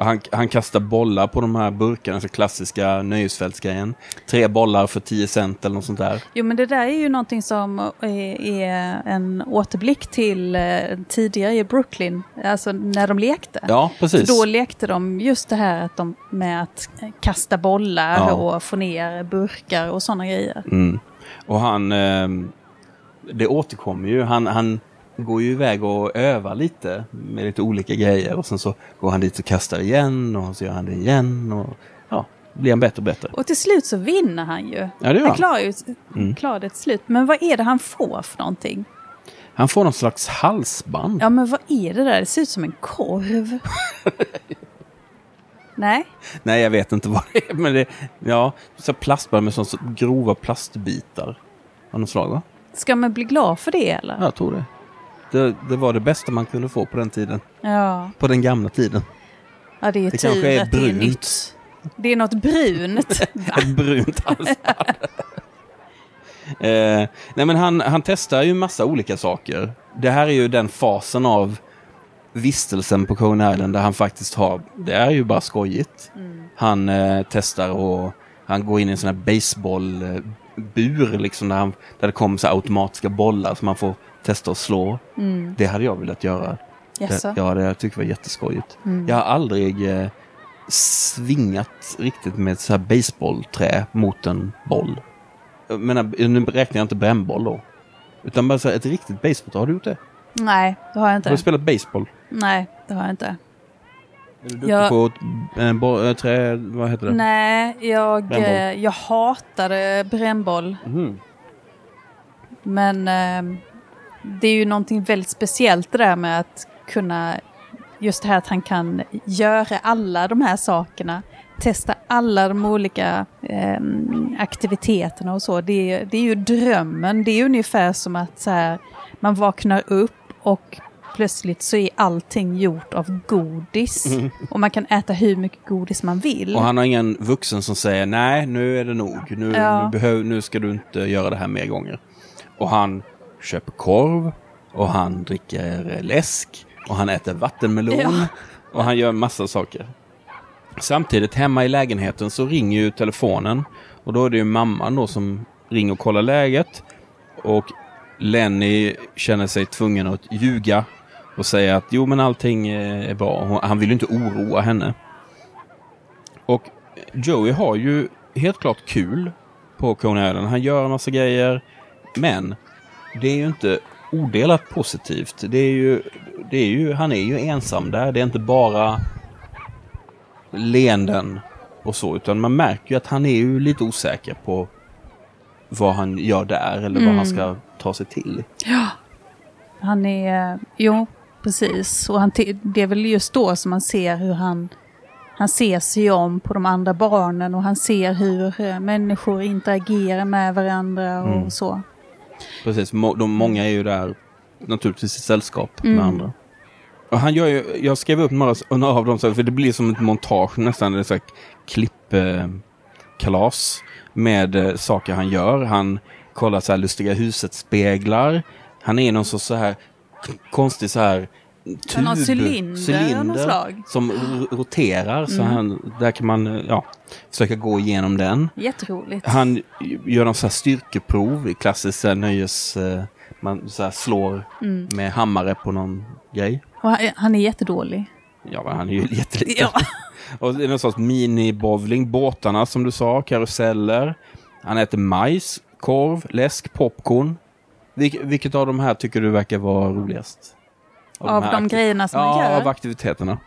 Speaker 1: Han, han kastar bollar på de här burkarna, så klassiska nöjesfältsgrejen. Tre bollar för 10 cent eller något sånt där.
Speaker 2: Jo men det där är ju någonting som är, är en återblick till eh, tidigare i Brooklyn. Alltså när de lekte.
Speaker 1: Ja, precis.
Speaker 2: Då lekte de just det här att de, med att kasta bollar
Speaker 1: Ja.
Speaker 2: och få ner burkar och sådana grejer.
Speaker 1: Mm. Och han, eh, det återkommer ju. Han, han går ju iväg och övar lite med lite olika grejer och sen så går han dit och kastar igen och så gör han det igen och ja, blir han bättre och bättre.
Speaker 2: Och till slut så vinner han ju.
Speaker 1: Ja, det gör
Speaker 2: Han klarar ju
Speaker 1: Mm.
Speaker 2: klarar det till slut. Men vad är det han får för någonting?
Speaker 1: Han får någon slags halsband.
Speaker 2: Ja men vad är det där? Det ser ut som en korv. [laughs] Nej?
Speaker 1: Nej, jag vet inte vad det är, men det ja, så plastband med sånt grova plastbitar av något slag, va?
Speaker 2: Ska man bli glad för det eller?
Speaker 1: Ja, jag tror det. Det. Det var det bästa man kunde få på den tiden.
Speaker 2: Ja,
Speaker 1: På den gamla tiden.
Speaker 2: ja det är
Speaker 1: Det kanske är
Speaker 2: att det är
Speaker 1: brunt.
Speaker 2: nytt. Det är något brunt. [laughs]
Speaker 1: Ett brunt halsband. [laughs] eh, nej men han, han testar ju massa olika saker. Det här är ju den fasen av vistelsen på Coney Island där han faktiskt har, det är ju bara skojigt. Han eh, testar och han går in i en sån här baseballbur liksom där, han, där det kommer så automatiska bollar som man får testa att slå.
Speaker 2: Mm.
Speaker 1: Det hade jag velat göra.
Speaker 2: Jaså?
Speaker 1: Det, ja, det jag tyckte jag var jätteskojigt. Jag har aldrig eh, svingat riktigt med ett så här baseballträ mot en boll. Jag menar, nu räknar jag inte brännboll då. Utan bara så här, ett riktigt basebollträ. Har du gjort det?
Speaker 2: Nej, det har jag
Speaker 1: Har
Speaker 2: inte.
Speaker 1: du spelat baseball?
Speaker 2: Nej, det har jag inte.
Speaker 1: Är du duktig
Speaker 2: Jag-
Speaker 1: på eh, eh, trä, vad heter det?
Speaker 2: Nej, jag, eh, jag hatade brännboll.
Speaker 1: Mhm.
Speaker 2: Men eh, det är ju någonting väldigt speciellt det där med att kunna, just det här att han kan göra alla de här sakerna, testa alla de olika eh, aktiviteterna och så, det, är- det är ju drömmen. Det är ungefär som att så här, man vaknar upp och plötsligt så är allting gjort av godis. Och man kan äta hur mycket godis man vill.
Speaker 1: Och han har ingen vuxen som säger nej, nu är det nog. Nu,
Speaker 2: Ja.
Speaker 1: nu, behöv, nu ska du inte göra det här mer gånger. Och han köper korv och han dricker läsk och han äter vattenmelon
Speaker 2: Ja.
Speaker 1: och han gör massa saker. Samtidigt hemma i lägenheten så ringer ju telefonen och då är det ju mamman då som ringer och kollar läget. Och Lenny känner sig tvungen att ljuga och säga att jo men allting eh, är bra. Han vill ju inte oroa henne. Och Joey har ju helt klart kul på Coney Island. Han gör en massa grejer. Men det är ju inte odelat positivt. Det är ju, det är ju, han är ju ensam där. Det är inte bara leenden och så. Utan man märker ju att han är ju lite osäker på vad han gör där eller vad han ska ta sig till.
Speaker 2: Han är, jo precis. Och han, det är väl just då som man ser hur han, han ser sig om på de andra barnen och han ser hur eh, människor interagerar med varandra och
Speaker 1: Mm.
Speaker 2: så.
Speaker 1: Precis, de, många är ju där naturligtvis i sällskap
Speaker 2: Mm.
Speaker 1: med andra. Och han gör ju, jag skrev upp några, av dem, för det blir som ett montage nästan, det är så här klippkalas eh, med eh, saker han gör. Han kollar så här lustiga huset-speglar. Han är någon sorts så här konstig så här tub,
Speaker 2: någon cylinder slag.
Speaker 1: som ro- roterar. Så
Speaker 2: Mm.
Speaker 1: han, där kan man ja, försöka gå igenom den.
Speaker 2: Jätteroligt.
Speaker 1: Han gör någon så här styrkeprov i klassiskt nöjes... eh, Man så slår
Speaker 2: Mm.
Speaker 1: med hammare på någon grej.
Speaker 2: Och han, han är jättedålig.
Speaker 1: Ja, han är ju [laughs] jätteliten.
Speaker 2: Ja. [laughs]
Speaker 1: Och det är någon sorts mini-bowling. Båtarna som du sa, karuseller. Han äter majs, korv, läsk, popcorn. Vilk, vilket av de här tycker du verkar vara roligast?
Speaker 2: Av
Speaker 1: här
Speaker 2: de
Speaker 1: aktiv-
Speaker 2: grejerna som han
Speaker 1: Ja,
Speaker 2: gör.
Speaker 1: av aktiviteterna.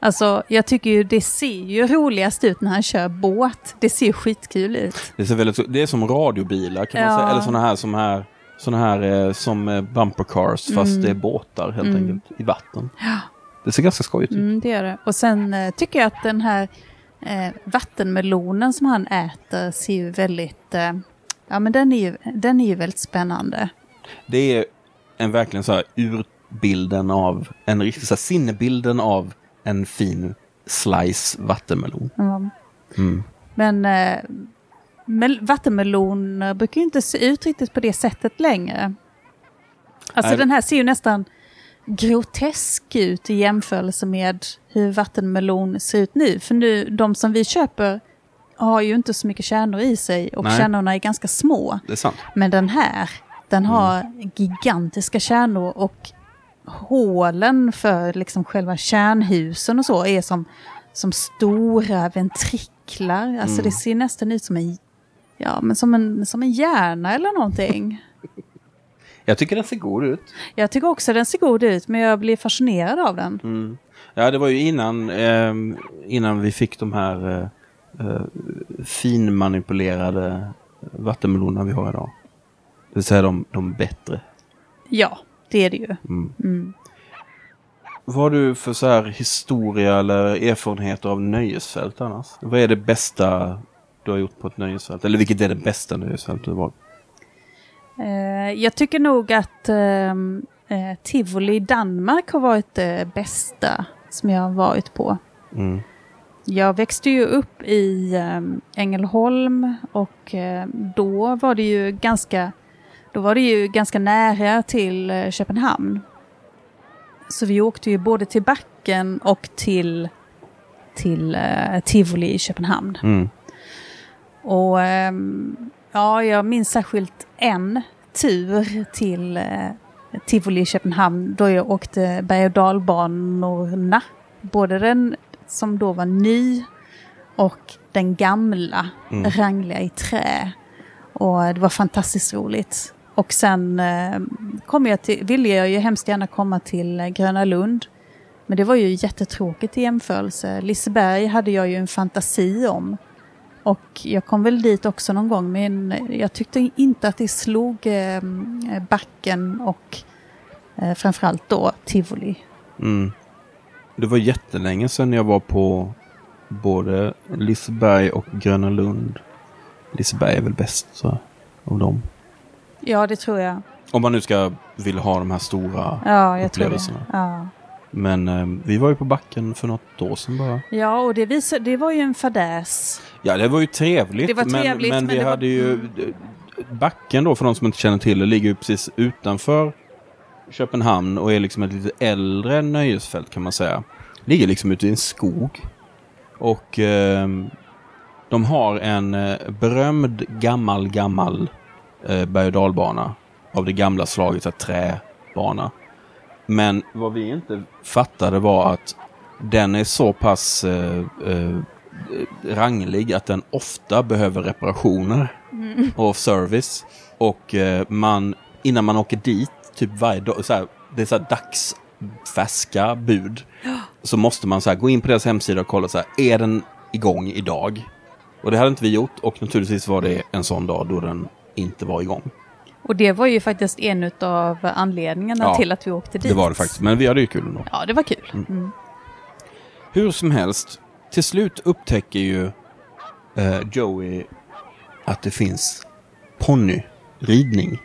Speaker 2: Alltså, jag tycker ju det ser ju roligast ut när han kör båt. Det ser skitkul ut.
Speaker 1: Det, ser väldigt, det är som radiobilar kan man
Speaker 2: Ja.
Speaker 1: säga. Eller sådana här som här, såna här eh, som eh, bumper cars fast
Speaker 2: Mm.
Speaker 1: det är båtar helt
Speaker 2: Mm.
Speaker 1: enkelt i vatten.
Speaker 2: Ja.
Speaker 1: Det ser ganska skojigt ut.
Speaker 2: Mm, det gör det. Och sen eh, tycker jag att den här eh, vattenmelonen som han äter ser ju väldigt... Eh, ja, men den är ju, den är ju väldigt spännande.
Speaker 1: Det är en verkligen så här urbilden av, en riktig så här sinnebilden av en fin slice vattenmelon.
Speaker 2: Mm.
Speaker 1: Mm.
Speaker 2: Men eh, mel- vattenmeloner brukar ju inte se ut riktigt på det sättet längre. Alltså
Speaker 1: Nej.
Speaker 2: den här ser ju nästan grotesk ut i jämförelse med hur vattenmelon ser ut nu. För nu, de som vi köper har ju inte så mycket kärnor i sig och
Speaker 1: Nej.
Speaker 2: kärnorna är ganska små. Men den här, den har gigantiska kärnor och hålen för liksom själva kärnhusen och så är som, som stora ventriklar. Alltså
Speaker 1: Mm.
Speaker 2: det ser nästan ut som en, ja, men som, en, som en hjärna eller någonting. [laughs]
Speaker 1: Jag tycker den ser god ut.
Speaker 2: Jag tycker också den ser god ut, men jag blir fascinerad av den.
Speaker 1: Mm. Ja, det var ju innan, ehm, innan vi fick de här eh, eh, finmanipulerade vattenmelonerna vi har idag. Det vill säga de, de bättre.
Speaker 2: Ja, det är det ju.
Speaker 1: Mm.
Speaker 2: Mm.
Speaker 1: Vad har du för så här historia eller erfarenheter av nöjesfält annars? Vad är det bästa du har gjort på ett nöjesfält? Eller vilket är det bästa nöjesfält du har varit?
Speaker 2: Eh, jag tycker nog att ehm, eh, Tivoli i Danmark har varit det bästa som jag har varit på.
Speaker 1: Mm.
Speaker 2: Jag växte ju upp i um, Ängelholm och eh, då var det ju ganska då var det ju ganska nära till eh, Köpenhamn. Så vi åkte ju både till Backen och till, till eh, Tivoli i Köpenhamn.
Speaker 1: Mm.
Speaker 2: Och ehm, ja, jag minns särskilt en tur till eh, Tivoli i Köpenhamn då jag åkte berg och dalbanorna. Både den som då var ny och den gamla,
Speaker 1: Mm.
Speaker 2: rangliga i trä. Och det var fantastiskt roligt. Och sen eh, kom jag till, ville jag ju hemskt gärna komma till eh, Gröna Lund. Men det var ju jättetråkigt i jämförelse. Liseberg hade jag ju en fantasi om. Och jag kom väl dit också någon gång men jag tyckte inte att det slog eh, backen och framförallt då tivoli.
Speaker 1: Mm. Det var jättelänge sedan jag var på både Liseberg och Gröna Lund. Liseberg är väl bäst så, av dem.
Speaker 2: Ja, det tror jag.
Speaker 1: Om man nu ska vilja ha de här stora
Speaker 2: Ja, jag tror det.
Speaker 1: upplevelserna.
Speaker 2: Ja.
Speaker 1: Men eh, vi var ju på backen för något år sedan bara.
Speaker 2: ja, och det, visar, det var ju en fadäs.
Speaker 1: Ja, det var ju trevligt.
Speaker 2: Det var trevligt,
Speaker 1: men, men,
Speaker 2: men
Speaker 1: vi
Speaker 2: det var-
Speaker 1: hade ju...
Speaker 2: mm.
Speaker 1: Backen då, för de som inte känner till det, ligger ju precis utanför Köpenhamn och är liksom ett lite äldre nöjesfält kan man säga. Ligger liksom ute i en skog. Och eh, de har en eh, berömd gammal, gammal eh, berg och dalbana. Av det gamla slaget, här träbana. Men vad vi inte fattade var att den är så pass eh, eh, ranglig att den ofta behöver reparationer och service. Och eh, man, innan man åker dit, typ varje dag, så här, det är så här dagsfärska bud. Så måste man så här, gå in på deras hemsida och kolla så här, är den igång idag? Och det hade inte vi gjort och naturligtvis var det en sån dag då den inte var igång.
Speaker 2: Och det var ju faktiskt en av anledningarna
Speaker 1: Ja,
Speaker 2: till att vi åkte dit.
Speaker 1: Det var det faktiskt, men vi hade ju kul ändå.
Speaker 2: Ja, det var kul. Mm.
Speaker 1: Hur som helst, till slut upptäcker ju eh, Joey att det finns ponnyridning.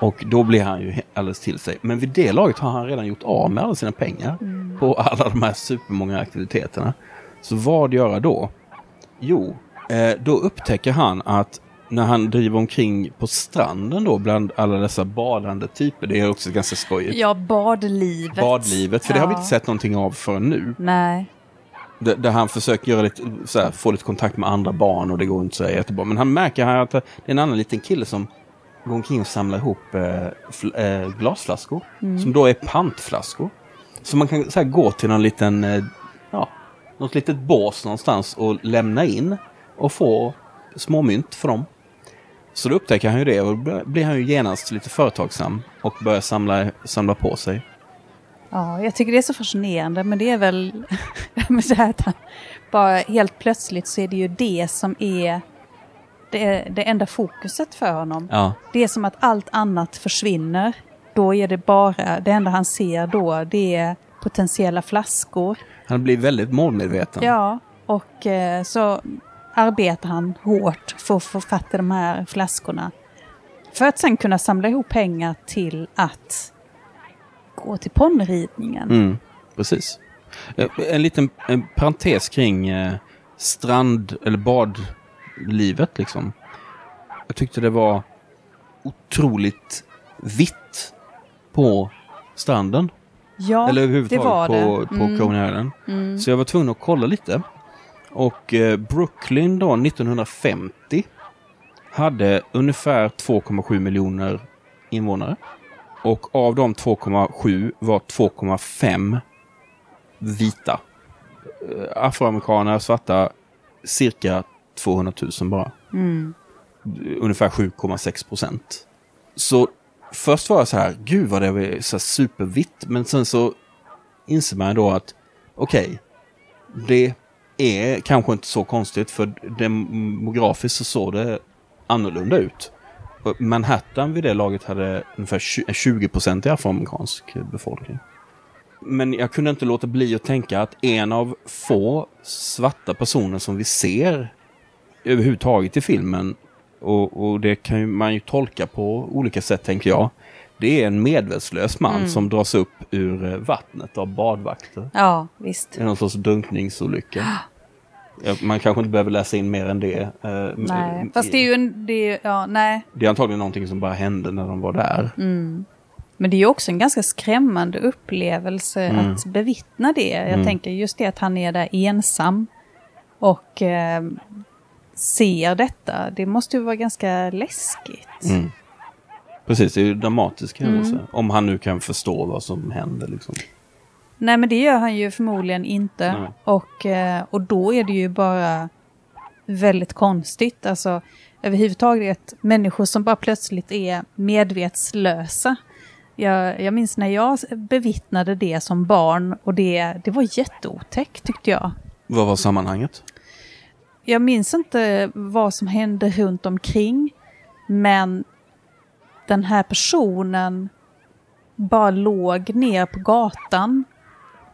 Speaker 1: Och då blir han ju alldeles till sig. Men vid det laget har han redan gjort av med alla sina pengar på alla de här supermånga aktiviteterna. Så vad göra då? Jo, eh, då upptäcker han att när han driver omkring på stranden då bland alla dessa badande typer, det är också ganska skojigt.
Speaker 2: Ja, badlivet.
Speaker 1: Badlivet, för det har vi
Speaker 2: Ja.
Speaker 1: inte sett någonting av förrän nu.
Speaker 2: Nej.
Speaker 1: Där, där han försöker göra lite, så här, få lite kontakt med andra barn och det går inte så jättebra. Men han märker här att det är en annan liten kille som går omkring och samlar ihop eh, eh, glasflaskor. Som då är pantflaskor. Så man kan så här, gå till någon liten, eh, ja, något litet bås någonstans och lämna in och få småmynt för dem. Så då upptäcker han ju det och då blir han ju genast lite företagsam och börjar samla, samla på sig.
Speaker 2: Ja, jag tycker det är så fascinerande, men det är väl [laughs] det här att han bara helt plötsligt så är det ju det som är det, det enda fokuset för honom.
Speaker 1: Ja,
Speaker 2: Det är som att allt annat försvinner. Då är det bara, det enda han ser då, det är potentiella flaskor.
Speaker 1: han blir väldigt målmedveten.
Speaker 2: Ja, och eh, så arbetar han hårt för att få fatt i de här flaskorna. För att sen kunna samla ihop pengar till att gå till ponnridningen.
Speaker 1: Mm, precis. Eh, En liten en parentes kring eh, strand eller badlivet liksom. Jag tyckte det var otroligt vitt på stranden.
Speaker 2: Ja,
Speaker 1: eller
Speaker 2: det
Speaker 1: överhuvudtaget
Speaker 2: var
Speaker 1: på,
Speaker 2: det.
Speaker 1: på
Speaker 2: Mm.
Speaker 1: Coney Island. Så jag var tvungen att kolla lite. Och eh, Brooklyn då 1950 hade ungefär 2,7 miljoner invånare. Och av de 2,7 var 2,5 vita. Eh, Afroamerikaner, svarta, cirka 200 000 bara.
Speaker 2: Mm.
Speaker 1: Ungefär 7,6 procent. Så först var jag så här, gud vad det är så supervitt. Men sen så inser man då att okej, det är kanske inte så konstigt för demografiskt så såg det annorlunda ut. Manhattan vid det laget hade ungefär 20 procent i afroamerikansk befolkning. Men jag kunde inte låta bli att tänka att en av få svarta personer som vi ser överhuvudtaget i filmen och, och det kan man ju tolka på olika sätt tänker jag. Det är en medvetslös man som dras upp ur vattnet av badvakter.
Speaker 2: Ja, visst.
Speaker 1: I någon sorts drunkningsolycka. [gasps] Man kanske inte behöver läsa in mer än det. eh,
Speaker 2: Nej, fast det är ju en... Det är, ja, nej.
Speaker 1: det är antagligen någonting som bara hände när de var där.
Speaker 2: Men det är ju också en ganska skrämmande upplevelse
Speaker 1: Mm.
Speaker 2: att bevittna det. Jag tänker just det att han är där ensam och eh, ser detta. Det måste ju vara ganska läskigt.
Speaker 1: Mm. Precis, det är ju en dramatisk händelse. Om han nu kan förstå vad som händer. Liksom.
Speaker 2: Nej, men det gör han ju förmodligen inte.
Speaker 1: Nej.
Speaker 2: Och, eh, och då är det ju bara väldigt konstigt. Alltså överhuvudtaget människor som bara plötsligt är medvetslösa. Jag, jag minns när jag bevittnade det som barn och det, det var jätteotäckt tyckte jag.
Speaker 1: Vad var sammanhanget?
Speaker 2: Jag minns inte vad som hände runt omkring. Men den här personen bara låg ner på gatan.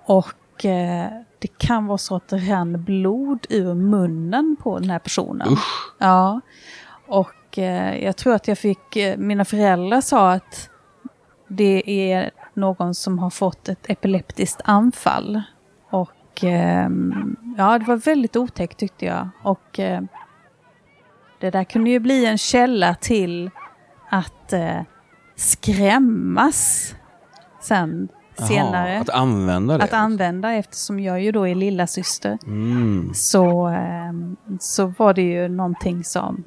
Speaker 2: Och eh, det kan vara så att det rann blod ur munnen på den här personen.
Speaker 1: Usch.
Speaker 2: Ja, och eh, jag tror att jag fick, eh, mina föräldrar sa att det är någon som har fått ett epileptiskt anfall. Och eh, ja, det var väldigt otäckt tyckte jag. Och det där kunde ju bli en källa till att skrämmas sen senare.
Speaker 1: Att använda det?
Speaker 2: Att använda eftersom jag ju då är lilla syster
Speaker 1: Mm.
Speaker 2: så, ehm, så var det ju någonting som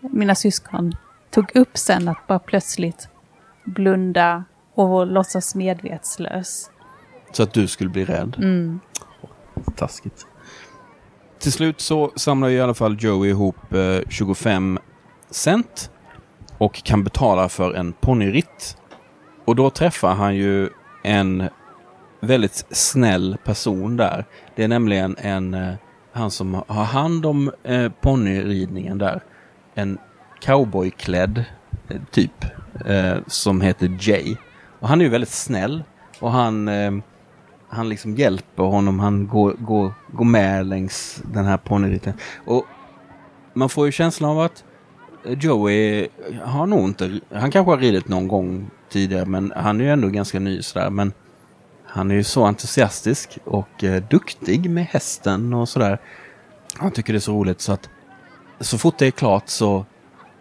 Speaker 2: mina syskon tog upp sen att bara plötsligt blunda och låtsas medvetslös.
Speaker 1: Så att du skulle bli rädd?
Speaker 2: Mm.
Speaker 1: Taskigt. Till slut så samlar i alla fall Joey ihop eh, 25 cent och kan betala för en ponnyritt. Och då träffar han ju en väldigt snäll person där. Det är nämligen en, eh, han som har hand om eh, ponnyridningen där. En cowboyklädd eh, typ eh, som heter Jay. Och han är ju väldigt snäll och han eh, han liksom hjälper honom, han går, går, går med längs den här ponnyridningen. Och man får ju känslan av att Joey har nog inte, han kanske har ridit någon gång tidigare men han är ju ändå ganska ny sådär. Men han är ju så entusiastisk och eh, duktig med hästen och sådär. Han tycker det är så roligt så att så fort det är klart så,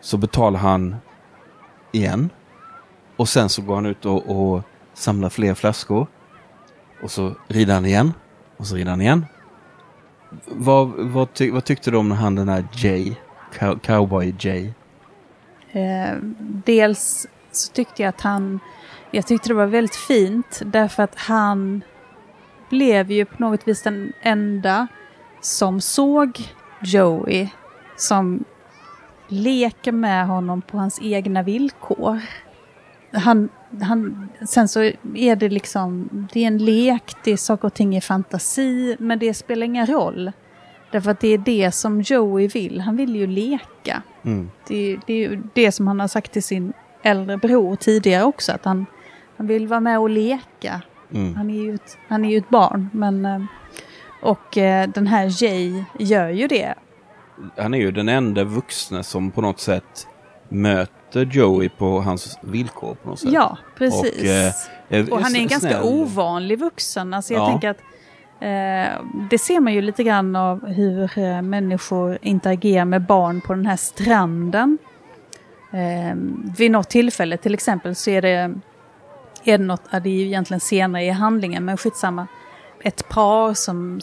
Speaker 1: så betalar han igen. Och sen så går han ut och, och samlar fler flaskor. Och så rider han igen. Och så rider han igen. Vad, vad, ty, vad tyckte du om han den här Jay? Cow, cowboy Jay?
Speaker 2: Eh, dels så tyckte jag att han, jag tyckte det var väldigt fint därför att han blev ju på något vis den enda som såg Joey som leker med honom på hans egna villkor. Han, han, sen så är det liksom, det är en lek, det är saker och ting i fantasi, men det spelar ingen roll. Därför att det är det som Joey vill, han vill ju leka.
Speaker 1: Mm.
Speaker 2: Det, det är ju det som han har sagt till sin äldre bror tidigare också, att han, han vill vara med och leka.
Speaker 1: Mm.
Speaker 2: Han är ju ett, han är ju ett barn, men... eh, Och eh, den här Jay gör ju det.
Speaker 1: Han är ju den enda vuxna som på något sätt möter Joey på hans villkor på något sätt.
Speaker 2: Ja, precis.
Speaker 1: Och, eh,
Speaker 2: Och han är en ganska ovanlig vuxen. Alltså jag
Speaker 1: Ja.
Speaker 2: tänker att det ser man ju lite grann av hur eh, människor interagerar med barn på den här stranden. Eh, vid något tillfälle till exempel så är det, är det något, ja, det är ju egentligen senare i handlingen, men skitsamma. Ett par som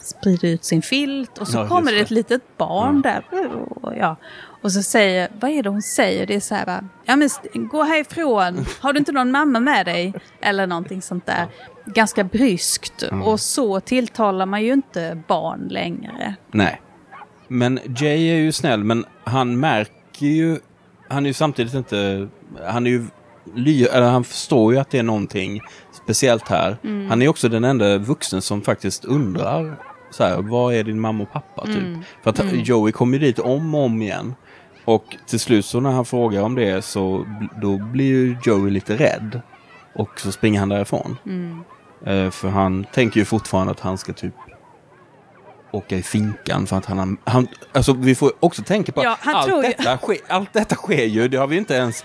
Speaker 2: sprider ut sin filt och så
Speaker 1: Ja,
Speaker 2: kommer det ett litet barn där. Och, ja. och så säger, vad är det hon säger? Det är så här, ja men gå härifrån, har du inte någon mamma med dig? Eller någonting sånt där. Ganska bryskt. Och så tilltalar man ju inte barn längre.
Speaker 1: Nej. Men Jay är ju snäll, men han märker ju... Han är ju samtidigt inte... Han är ju... Ly, eller han förstår ju att det är någonting speciellt här.
Speaker 2: Mm.
Speaker 1: Han är också den enda vuxen som faktiskt undrar så här, vad är din mamma och pappa? Typ.
Speaker 2: Mm.
Speaker 1: För att Joey kommer dit om och om igen. Och till slut så när han frågar om det så då blir ju Joey lite rädd. Och så springer han därifrån.
Speaker 2: Mm.
Speaker 1: Eh, för han tänker ju fortfarande att han ska typ åka i finkan för att han har... Han, alltså vi får också tänka på
Speaker 2: Ja,
Speaker 1: att allt, detta sker, allt detta sker ju, det har vi inte ens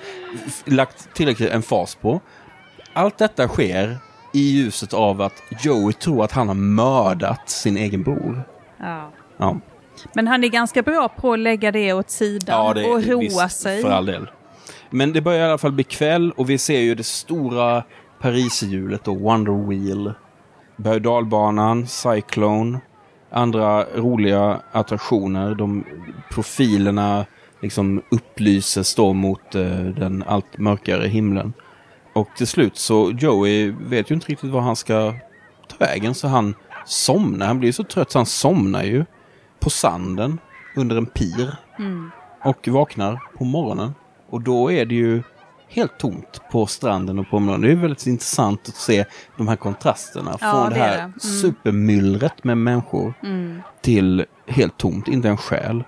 Speaker 1: lagt tillräckligt en fas på. Allt detta sker i ljuset av att Joey tror att han har mördat sin egen bror.
Speaker 2: Ja.
Speaker 1: Ja,
Speaker 2: Men han är ganska bra på att lägga det åt sidan
Speaker 1: ja det
Speaker 2: och roa
Speaker 1: visst,
Speaker 2: sig.
Speaker 1: För all del. Men det börjar i alla fall bli kväll och vi ser ju det stora Pariserhjulet och Wonder Wheel. Berg dalbanan, Cyclone, andra roliga attraktioner. De profilerna liksom upplyses då mot eh, den allt mörkare himlen. Och till slut så Joey vet ju inte riktigt var han ska ta vägen så han somnar. Han blir så trött så han somnar ju på sanden under en pir
Speaker 2: Mm.
Speaker 1: och vaknar på morgonen. Och då är det ju helt tomt på stranden och på morgonen. Det är väldigt intressant att se de här kontrasterna.
Speaker 2: Ja,
Speaker 1: Från det
Speaker 2: det är
Speaker 1: här
Speaker 2: det. Mm.
Speaker 1: supermyllret med människor
Speaker 2: Mm.
Speaker 1: till helt tomt, inte en själ.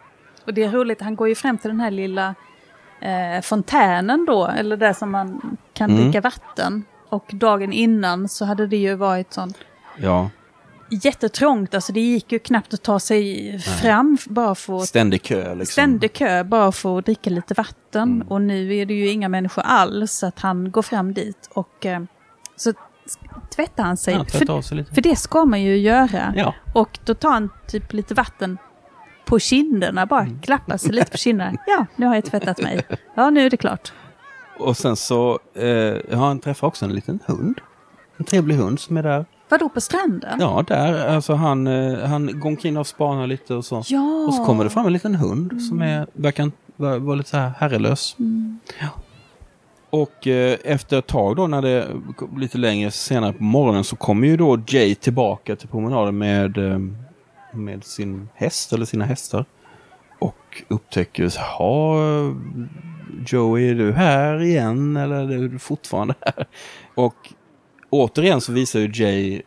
Speaker 2: Och det är roligt, han går ju fram till den här lilla eh, fontänen då, eller där som man kan
Speaker 1: Mm.
Speaker 2: dricka vatten. Och dagen innan så hade det ju varit sån
Speaker 1: Ja,
Speaker 2: jättetrångt, alltså det gick ju knappt att ta sig fram bara för
Speaker 1: Ständig kö liksom.
Speaker 2: Ständig kö bara för att dricka lite vatten.
Speaker 1: Mm.
Speaker 2: Och nu är det ju inga människor alls. Så att han går fram dit och eh, så tvättar han sig.
Speaker 1: Ja, tvätta
Speaker 2: för,
Speaker 1: av sig lite.
Speaker 2: för det ska man ju göra.
Speaker 1: Ja.
Speaker 2: Och då tar han typ lite vatten på kinderna, bara
Speaker 1: Mm.
Speaker 2: klappar sig lite på kinderna. [laughs] Ja, nu har jag tvättat mig. Ja, nu är det klart.
Speaker 1: Och sen så eh, har han träffat också en liten hund. En trevlig hund som är där.
Speaker 2: Vadå på stranden?
Speaker 1: Ja, där. Alltså han, eh, han går omkring och spanar lite och så.
Speaker 2: Ja.
Speaker 1: Och så kommer det fram en liten hund som är, verkar vara, vara lite så här herrelös. Ja. Och eh, efter ett tag då, när det lite längre senare på morgonen, så kommer ju då Jay tillbaka till promenaden med, eh, med sin häst eller sina hästar. Och upptäcker, ja, Joey, är du här igen eller är du fortfarande här? Och återigen så visar ju Jay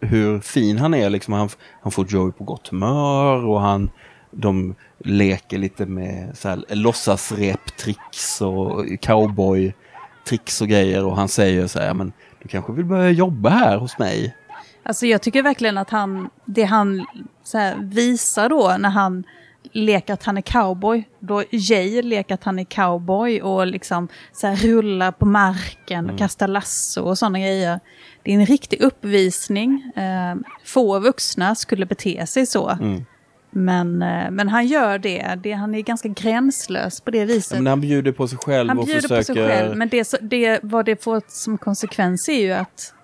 Speaker 1: hur fin han är. Liksom han, han får Joey på gott humör och han, de leker lite med så här, låtsasreptricks och cowboy-tricks och grejer. Och han säger så här, men du kanske vill börja jobba här hos mig?
Speaker 2: Alltså jag tycker verkligen att han, det han så här, visar då när han leker att han är cowboy, då Jay leker att han är cowboy och liksom så här, rullar på marken och kastar lasso och sådana grejer. Det är en riktig uppvisning. Eh, få vuxna skulle bete sig så.
Speaker 1: Mm.
Speaker 2: Men, eh, men han gör det. det. Han är ganska gränslös på det viset.
Speaker 1: Men han bjuder på sig själv
Speaker 2: Han
Speaker 1: och
Speaker 2: bjuder
Speaker 1: försöker...
Speaker 2: på sig själv, men det, det, vad det får som konsekvens är ju att,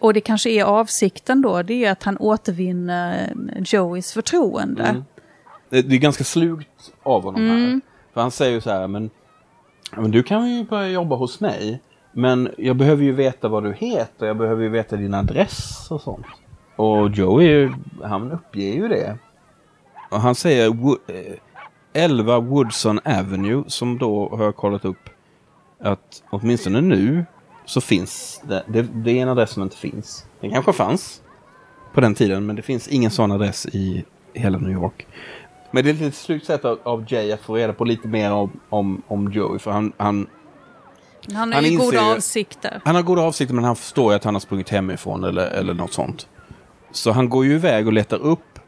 Speaker 2: och det kanske är avsikten då, det är att han återvinner Joeys förtroende.
Speaker 1: Mm. Det, det är ganska slugt av honom här.
Speaker 2: Mm.
Speaker 1: För han säger ju så här, men, men du kan ju börja jobba hos mig. Men jag behöver ju veta vad du heter, jag behöver ju veta din adress och sånt. Och Joey, han uppger ju det. Och han säger Wo- eh, 11 Woodson Avenue, som då har jag kollat upp att åtminstone nu så finns det, det, det är en adress som inte finns. Den kanske fanns på den tiden, men det finns ingen sån adress i hela New York. Men det är ett lite slugt sätt av, av Jay att få reda på lite mer om, om, om Joey, för han, han,
Speaker 2: Han har
Speaker 1: Han
Speaker 2: ju goda avsikter.
Speaker 1: han har goda avsikter men han förstår ju att han har sprungit hemifrån eller, eller något sånt. Så han går ju iväg och letar upp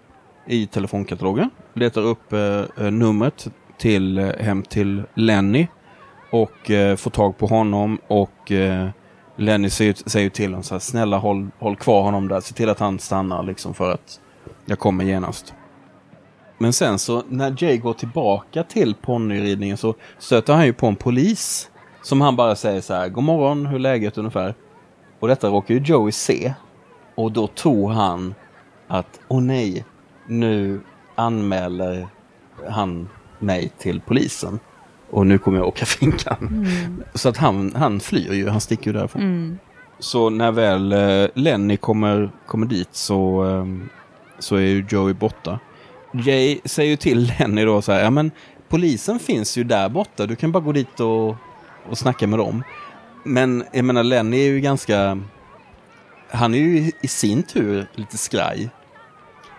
Speaker 1: i telefonkatalogen, letar upp eh, eh, numret till, eh, hem till Lenny och eh, får tag på honom och eh, Lenny säger, säger till honom så här, snälla håll, håll kvar honom där, se till att han stannar liksom för att jag kommer genast. Men sen så när Jay går tillbaka till ponnyridningen så stöter han ju på en polis som han bara säger så här, god morgon, hur är läget ungefär? Och detta råkar ju Joey se. Och då tror han att, åh nej, nu anmäler han mig till polisen. Och nu kommer jag åka [laughs] finkan. Så att han, han flyr ju, han sticker ju därifrån.
Speaker 2: Mm.
Speaker 1: Så när väl eh, Lenny kommer, kommer dit så, ehm, så är ju Joey borta. Jay säger ju till Lenny då så här, ja men polisen finns ju där borta, du kan bara gå dit och, och snacka med dem. Men jag menar Lenny är ju ganska, han är ju i sin tur lite skraj.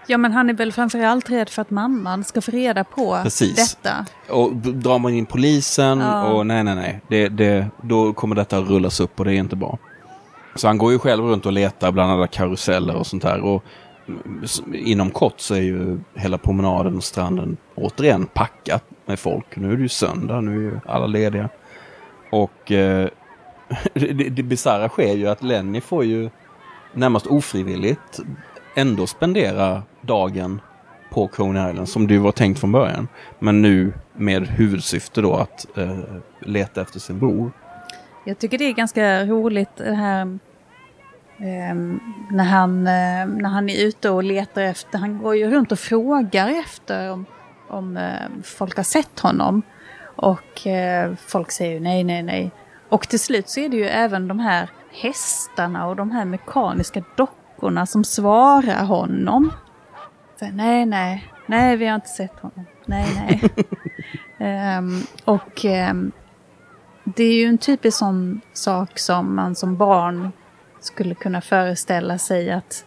Speaker 2: Ja, men han är väl framförallt rädd för att mamman ska få reda på
Speaker 1: Precis.
Speaker 2: detta.
Speaker 1: Och drar man in polisen
Speaker 2: Ja.
Speaker 1: och nej nej nej, det, det, då kommer detta att rullas upp och det är inte bra. Så han går ju själv runt och letar bland alla karuseller och sånt där. Och inom kort så är ju hela promenaden och stranden återigen packat med folk. Nu är det ju söndag, nu är ju alla lediga. Och eh, [laughs] det, det bisarra sker ju att Lenny får ju närmast ofrivilligt ändå spendera dagen på Coney Island som det ju var tänkt från början. Men nu med huvudsyfte då att eh, leta efter sin bror.
Speaker 2: Jag tycker det är ganska roligt det här när, han, eh, när han är ute och letar efter, han går ju runt och frågar efter om, om eh, folk har sett honom. Och eh, folk säger ju nej, nej, nej. Och till slut så är det ju även de här hästarna och de här mekaniska dockorna som svarar honom. Så, nej, nej, nej, vi har inte sett honom. Nej, nej. [laughs] Ehm, och ehm, det är ju en typisk sån sak som man som barn skulle kunna föreställa sig att,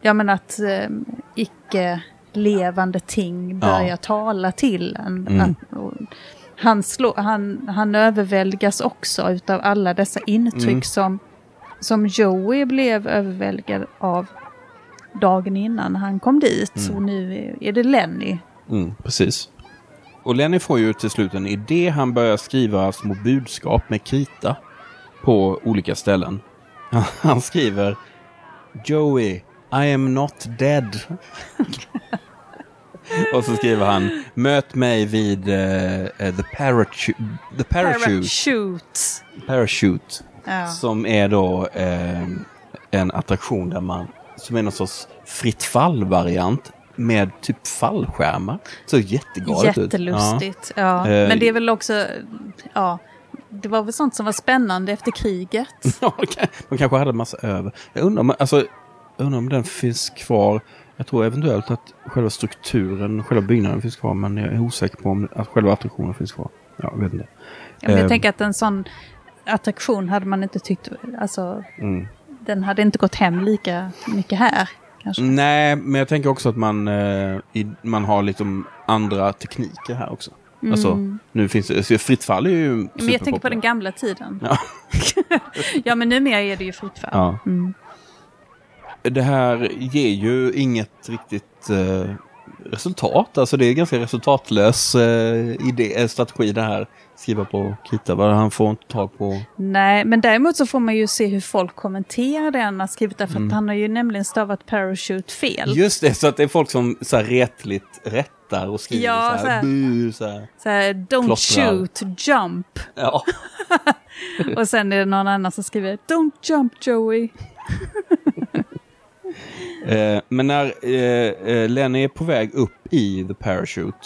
Speaker 2: ja men att eh, icke levande ting börjar
Speaker 1: Ja.
Speaker 2: tala till en.
Speaker 1: Mm.
Speaker 2: Att, och han, slå, han, han överväldigas också utav alla dessa intryck
Speaker 1: Mm.
Speaker 2: som, som Joey blev överväldigad av. dagen innan han kom dit. Så nu är det Lenny.
Speaker 1: Mm, precis. Och Lenny får ju till slut en idé. Han börjar skriva små budskap med krita på olika ställen. [laughs] Han skriver Joey, I am not dead. [laughs] Och så skriver han Möt mig vid eh, the, parachute, the parachute,
Speaker 2: Parachute.
Speaker 1: parachute.
Speaker 2: Ja.
Speaker 1: Som är då eh, en attraktion där man, som är någon sorts fritt fall-variant med typ fallskärmar. Så jättegalet ut.
Speaker 2: Jättelustigt. Ja.
Speaker 1: Eh,
Speaker 2: Men det är väl också, ja, det var väl sånt som var spännande efter kriget. [laughs]
Speaker 1: Ja, de kanske hade en massa över. Jag undrar, om- alltså, jag undrar om den finns kvar. Jag tror eventuellt att själva strukturen, själva byggnaden finns kvar. Men jag är osäker på om att själva attraktionen finns kvar. Ja, jag vet inte.
Speaker 2: Ja, men
Speaker 1: Eh,
Speaker 2: jag tänker att en sån attraktion hade man inte tyckt, alltså,
Speaker 1: Mm.
Speaker 2: den hade inte gått hem lika mycket här. Kanske.
Speaker 1: Nej, men jag tänker också att man, eh, i, man har liksom andra tekniker här också. Alltså, nu finns det, så fritt fall är ju
Speaker 2: Mm. Men jag tänker på den gamla tiden.
Speaker 1: Ja. [laughs]
Speaker 2: ja, men numera är det ju fritt fall.
Speaker 1: Ja.
Speaker 2: Mm.
Speaker 1: Det här ger ju inget riktigt eh, resultat. Alltså det är ganska resultatlös eh, idé, eh, strategi det här. Skriva på krita. Vad Han får inte tag på...
Speaker 2: Nej, men däremot så får man ju se hur folk kommenterar det han har skrivit. Därför
Speaker 1: Mm.
Speaker 2: att han har ju nämligen stavat parachute fel.
Speaker 1: Just det, så att det är folk som så här retligt rättar och skriver
Speaker 2: Ja,
Speaker 1: så här,
Speaker 2: här.
Speaker 1: bu, så här.
Speaker 2: Så här, don't
Speaker 1: Klottrar.
Speaker 2: shoot, jump.
Speaker 1: Ja. [laughs]
Speaker 2: Och sen är det någon annan som skriver don't jump Joey. [laughs]
Speaker 1: Eh, men när eh, eh, Lenny är på väg upp i The Parachute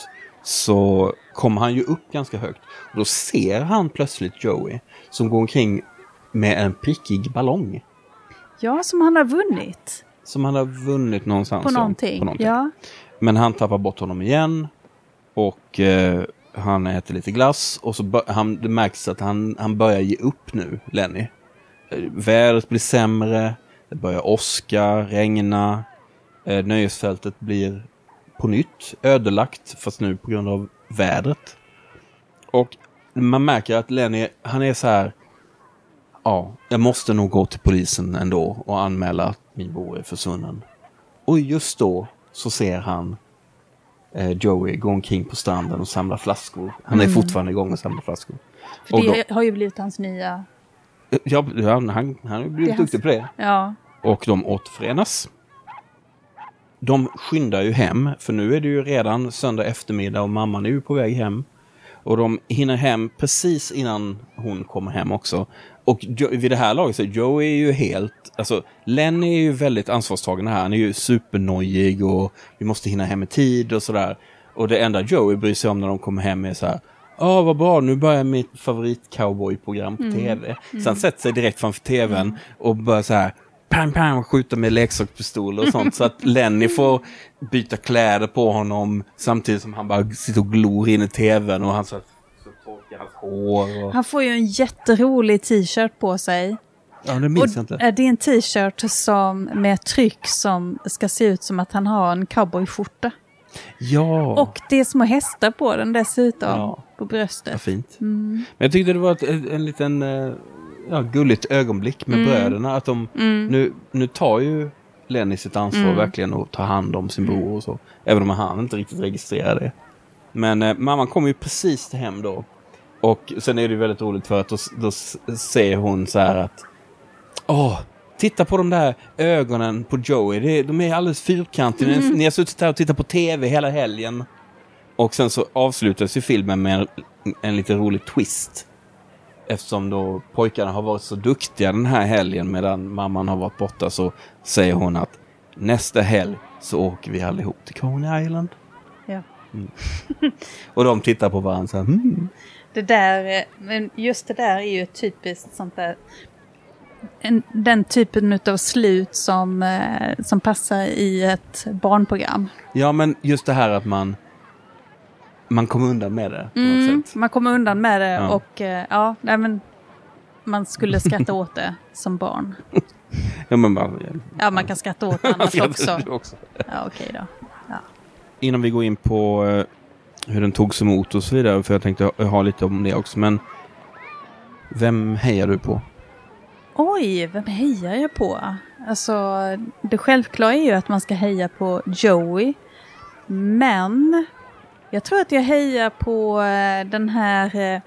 Speaker 1: så kommer han ju upp ganska högt. Och då ser han plötsligt Joey som går omkring med en prickig ballong.
Speaker 2: Ja, som han har vunnit
Speaker 1: Som han har vunnit någonstans.
Speaker 2: på någonting.
Speaker 1: på någonting.
Speaker 2: Ja.
Speaker 1: Men han tappar bort honom igen. Och eh, han äter lite glass. Och så han, det märks att han, han börjar ge upp nu, Lenny. Eh, vädret blir sämre. Det börjar åska, regna. Eh, nöjesfältet blir på nytt ödelagt. Fast nu på grund av vädret. Och man märker att Lenny, han är så här. Ja, jag måste nog gå till polisen ändå och anmäla att min bror är försvunnen. Och just då så ser han eh, Joey gå omkring på stranden och samla flaskor. Han är fortfarande igång och samlar flaskor.
Speaker 2: För
Speaker 1: Och
Speaker 2: det har ju blivit hans nya...
Speaker 1: Ja, han, han, han har blivit
Speaker 2: hans-
Speaker 1: duktig på det.
Speaker 2: Ja,
Speaker 1: Och de återförenas. De skyndar ju hem, för nu är det ju redan söndag eftermiddag och mamman är ju på väg hem. Och de hinner hem precis innan hon kommer hem också. Och vid det här laget så Joe är ju helt, alltså Lenny är ju väldigt ansvarstagande här. Han är ju supernojig och vi måste hinna hem i tid och sådär. Och det enda Joey bryr sig om när de kommer hem är så här. Ja, vad bra, nu börjar mitt favorit-cowboy-program på tv. Så han sätter sig direkt framför tvn och börjar så här pang, pang, skjuta med leksakspistoler och sånt. så att [laughs] Lenny får byta kläder på honom samtidigt som han bara sitter och glor in i tvn och han så, så torkar hans hår. Och...
Speaker 2: han får ju en jätterolig t-shirt på sig.
Speaker 1: Ja, det minns
Speaker 2: Och
Speaker 1: jag inte.
Speaker 2: det är en t-shirt som med tryck som ska se ut som att han har en cowboyskjorta.
Speaker 1: Ja,
Speaker 2: Och det är små hästar på den dessutom.
Speaker 1: Ja.
Speaker 2: På
Speaker 1: vad
Speaker 2: bröstet.
Speaker 1: fint.
Speaker 2: Mm.
Speaker 1: Men jag tyckte det var ett, en, en liten eh, ja, gulligt ögonblick med bröderna. Att de, nu, nu tar ju Lenny sitt ansvar verkligen och tar hand om sin bror och så. Även om han inte riktigt registrerar det. Men eh, mamman kommer ju precis till hem då. Och sen är det ju väldigt roligt för att då, då s- säger hon så här att Åh, titta på de där ögonen på Joey. Det, de är alldeles fyrkantiga. Ni, ni har suttit här och tittat på tv hela helgen. Och sen så avslutas ju filmen med en, en lite rolig twist. Eftersom då pojkarna har varit så duktiga den här helgen medan mamman har varit borta så säger hon att nästa helg så åker vi allihop till Coney Island.
Speaker 2: Ja. [laughs]
Speaker 1: Och de tittar på varandra så här, hmm.
Speaker 2: Det där, men just det där är ju typiskt sånt där en, den typen av slut som, eh, som passar i ett barnprogram.
Speaker 1: Ja, men just det här att man man kommer undan med det
Speaker 2: Mm, man kommer undan med det
Speaker 1: Ja.
Speaker 2: och eh, ja, nej, men man skulle skratta åt det som barn. [laughs]
Speaker 1: Ja, men bara,
Speaker 2: Ja, man kan skratta åt annat [laughs] också.
Speaker 1: också.
Speaker 2: Ja, okej då. Ja.
Speaker 1: Innan vi går in på eh, hur den togs emot och så vidare, för jag tänkte ha, ha lite om det också, men vem hejar du på?
Speaker 2: Oj, vem hejar jag på? Alltså, det självklara är ju att man ska heja på Joey. Men jag tror att jag hejar på eh, den här... eh,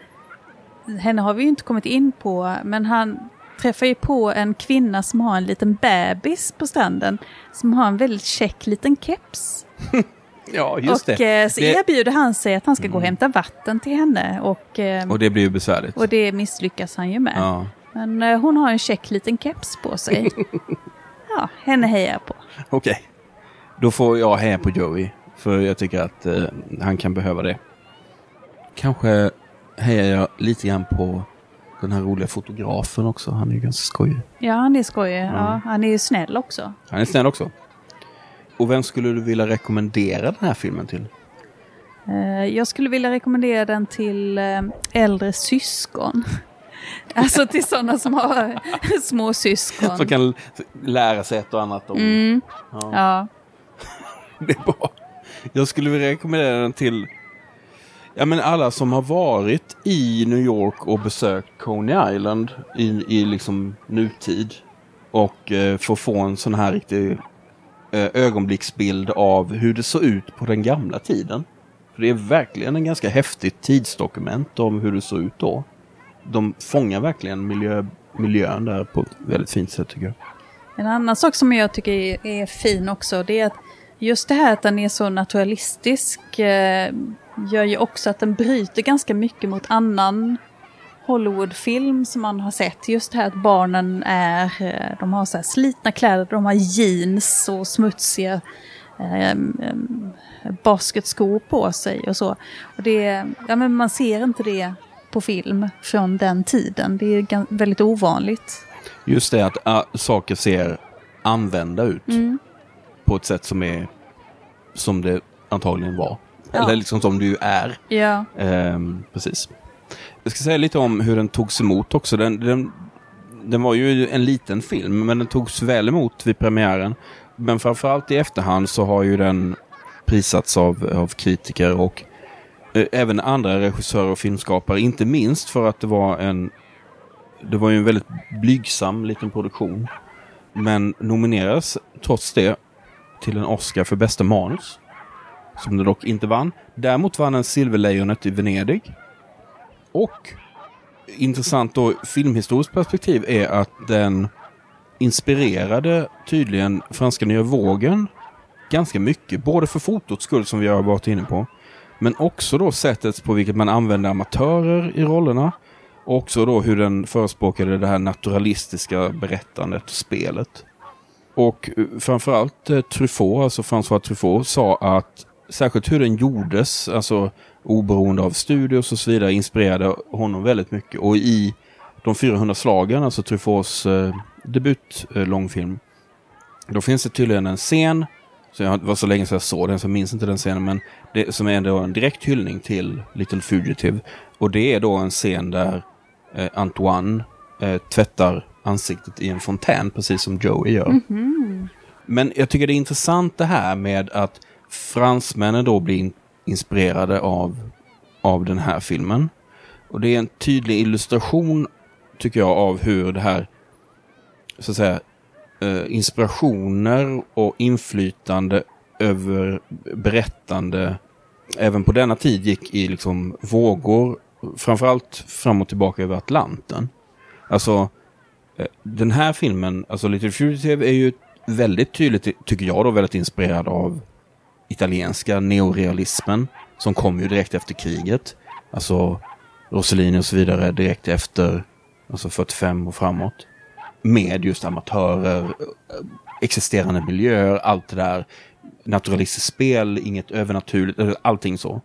Speaker 2: Henne har vi ju inte kommit in på, men han träffar ju på en kvinna som har en liten bebis på stranden. Som har en väldigt käck liten keps. [laughs]
Speaker 1: Ja, just
Speaker 2: och
Speaker 1: det.
Speaker 2: eh, så
Speaker 1: det.
Speaker 2: erbjuder han sig att han ska gå och
Speaker 1: Mm.
Speaker 2: hämta vatten till henne. Och, eh,
Speaker 1: Och det blir ju besvärligt.
Speaker 2: och det misslyckas han ju med.
Speaker 1: Ja.
Speaker 2: Men eh, hon har en käck liten keps på sig. [laughs] ja, henne hejar jag på.
Speaker 1: Okej. Då får jag heja på Joey. För jag tycker att eh, han kan behöva det. Kanske hejar jag lite grann på den här roliga fotografen också. Han är ju ganska skojig.
Speaker 2: Ja, han är skojig.
Speaker 1: Ja.
Speaker 2: Ja, han är ju snäll också.
Speaker 1: Han är snäll också. Och vem skulle du vilja rekommendera den här filmen till?
Speaker 2: Eh, Jag skulle vilja rekommendera den till eh, äldre syskon. [laughs] Alltså till sådana som har [laughs] små syskon.
Speaker 1: Som kan lära sig ett och annat om...
Speaker 2: Mm,
Speaker 1: Ja,
Speaker 2: ja. [laughs]
Speaker 1: det är bra. Jag skulle vilja rekommendera den till ja, men alla som har varit i New York och besökt Coney Island i, i liksom nutid. Och eh, få få en sån här riktig Eh, ögonblicksbild av hur det såg ut på den gamla tiden. För det är verkligen en ganska häftigt tidsdokument om hur det såg ut då. De fångar verkligen miljö, miljön där på ett väldigt fint sätt tycker jag.
Speaker 2: En annan sak som jag tycker är, är fin också, det är att just det här att den är så naturalistisk eh, gör ju också att den bryter ganska mycket mot annan Hollywoodfilm som man har sett. Just det här att barnen är, eh, de har så slitna kläder, de har jeans och smutsiga eh, basketskor på sig och så. Och det, ja, men man ser inte det på film från den tiden. Det är väldigt ovanligt.
Speaker 1: Just det att äh, saker ser använda ut
Speaker 2: Mm.
Speaker 1: på ett sätt som är som det antagligen var.
Speaker 2: Ja.
Speaker 1: Eller liksom som du är.
Speaker 2: Ja.
Speaker 1: Ehm, precis. Jag ska säga lite om hur den togs emot också. Den, den, den var ju en liten film, men den togs väl emot vid premiären. Men framförallt i efterhand så har ju den prisats av, av kritiker och eh, även andra regissörer och filmskapare. Inte minst för att det var en det var ju en väldigt blygsam liten produktion. Men nominerades trots det till en Oscar för bästa manus. Som det dock inte vann. Däremot vann den Silverlejonet i Venedig. Och intressant då filmhistoriskt perspektiv är att den inspirerade tydligen franska nya vågen ganska mycket. Både för fotots skull som vi har varit inne på. Men också då sättet på vilket man använde amatörer i rollerna. Och också då hur den förespråkade det här naturalistiska berättandet och spelet. Och eh, framförallt eh, Truffaut, alltså François Truffaut, sa att särskilt hur den gjordes, alltså oberoende av studios och så vidare, inspirerade honom väldigt mycket. Och i De 400 slagen, alltså Truffauts eh, debut eh, då finns det tydligen en scen, så jag, var så länge sedan jag såg den så jag minns inte den scenen, men det som är ändå en direkt hyllning till Little Fugitive. Och det är då en scen där eh, Antoine eh, tvättar ansiktet i en fontän, precis som Joey gör. Men jag tycker det är intressant det här med att fransmännen då blir inspirerade av, av den här filmen. Och det är en tydlig illustration, tycker jag, av hur det här, så att säga, eh, inspirationer och inflytande över berättande även på denna tid gick i liksom vågor, framförallt fram och tillbaka över Atlanten. Alltså, eh, den här filmen, alltså Little Fugitive är ju väldigt tydligt, tycker jag då, väldigt inspirerad av italienska neorealismen som kom ju direkt efter kriget. Alltså Rossellini och så vidare direkt efter, alltså 45 och framåt. Med just amatörer, eh, existerande miljöer, allt det där. Naturalistiskt spel, inget övernaturligt, eh, allting så.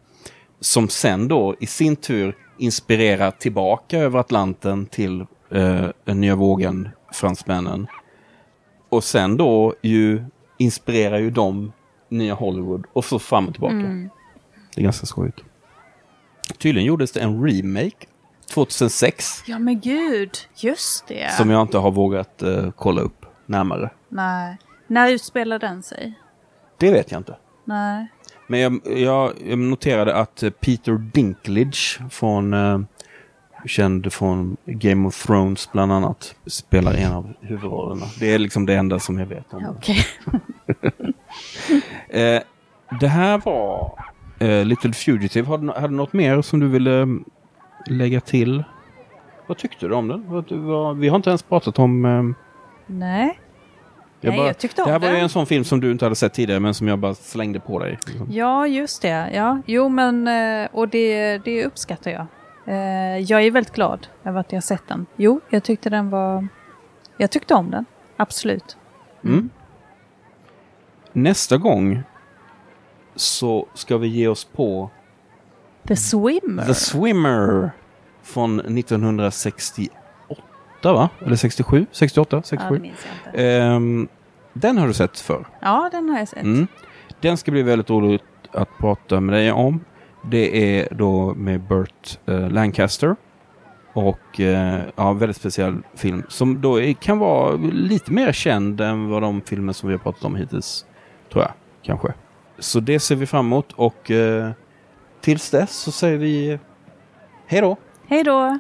Speaker 1: Som sen då i sin tur inspirerar tillbaka över Atlanten till eh, den nya vågen, fransmännen. Och sen då ju inspirerar ju de nya Hollywood och så fram och tillbaka. Det är ganska skojigt. Tydligen gjordes det en remake 2006
Speaker 2: Ja men gud, just det.
Speaker 1: som jag inte har vågat eh, kolla upp närmare.
Speaker 2: Nej. När utspelar den sig?
Speaker 1: Det vet jag inte.
Speaker 2: Nej.
Speaker 1: Men jag, jag, jag noterade att eh, Peter Dinklage från eh, känd från Game of Thrones bland annat, spelar en av huvudrollerna. Det är liksom det enda som jag vet om.
Speaker 2: Okej. [laughs] [laughs]
Speaker 1: Eh, det här var eh, Little Fugitive. Har du, något mer som du ville mm, lägga till? Vad tyckte du om den? Vad, vad, vi har inte ens pratat om... Eh,
Speaker 2: Nej.
Speaker 1: jag
Speaker 2: Nej,
Speaker 1: bara-
Speaker 2: jag tyckte om
Speaker 1: Det här var ju en sån film som du inte hade sett tidigare men som jag bara slängde på dig. liksom.
Speaker 2: Ja, just det. Ja, jo, men eh, och det, det uppskattar jag. Eh, Jag är väldigt glad över att jag sett den. Jo, jag tyckte den var... Jag tyckte om den. Absolut.
Speaker 1: Mm. Nästa gång så ska vi ge oss på
Speaker 2: The Swimmer.
Speaker 1: The Swimmer från 1968 va? Eller 67? 68?
Speaker 2: ja, det
Speaker 1: 67?
Speaker 2: minns jag inte.
Speaker 1: Ehm, den har du sett för.
Speaker 2: Ja, den har jag sett.
Speaker 1: Mm. Den ska bli väldigt roligt att prata med dig om. Det är då med Burt eh, Lancaster. Och eh, ja, väldigt speciell film som då är, kan vara lite mer känd än vad de filmer som vi har pratat om hittills. Tror jag, kanske. Så det ser vi fram emot och eh, tills dess så säger vi eh, hej då!
Speaker 2: Hej då!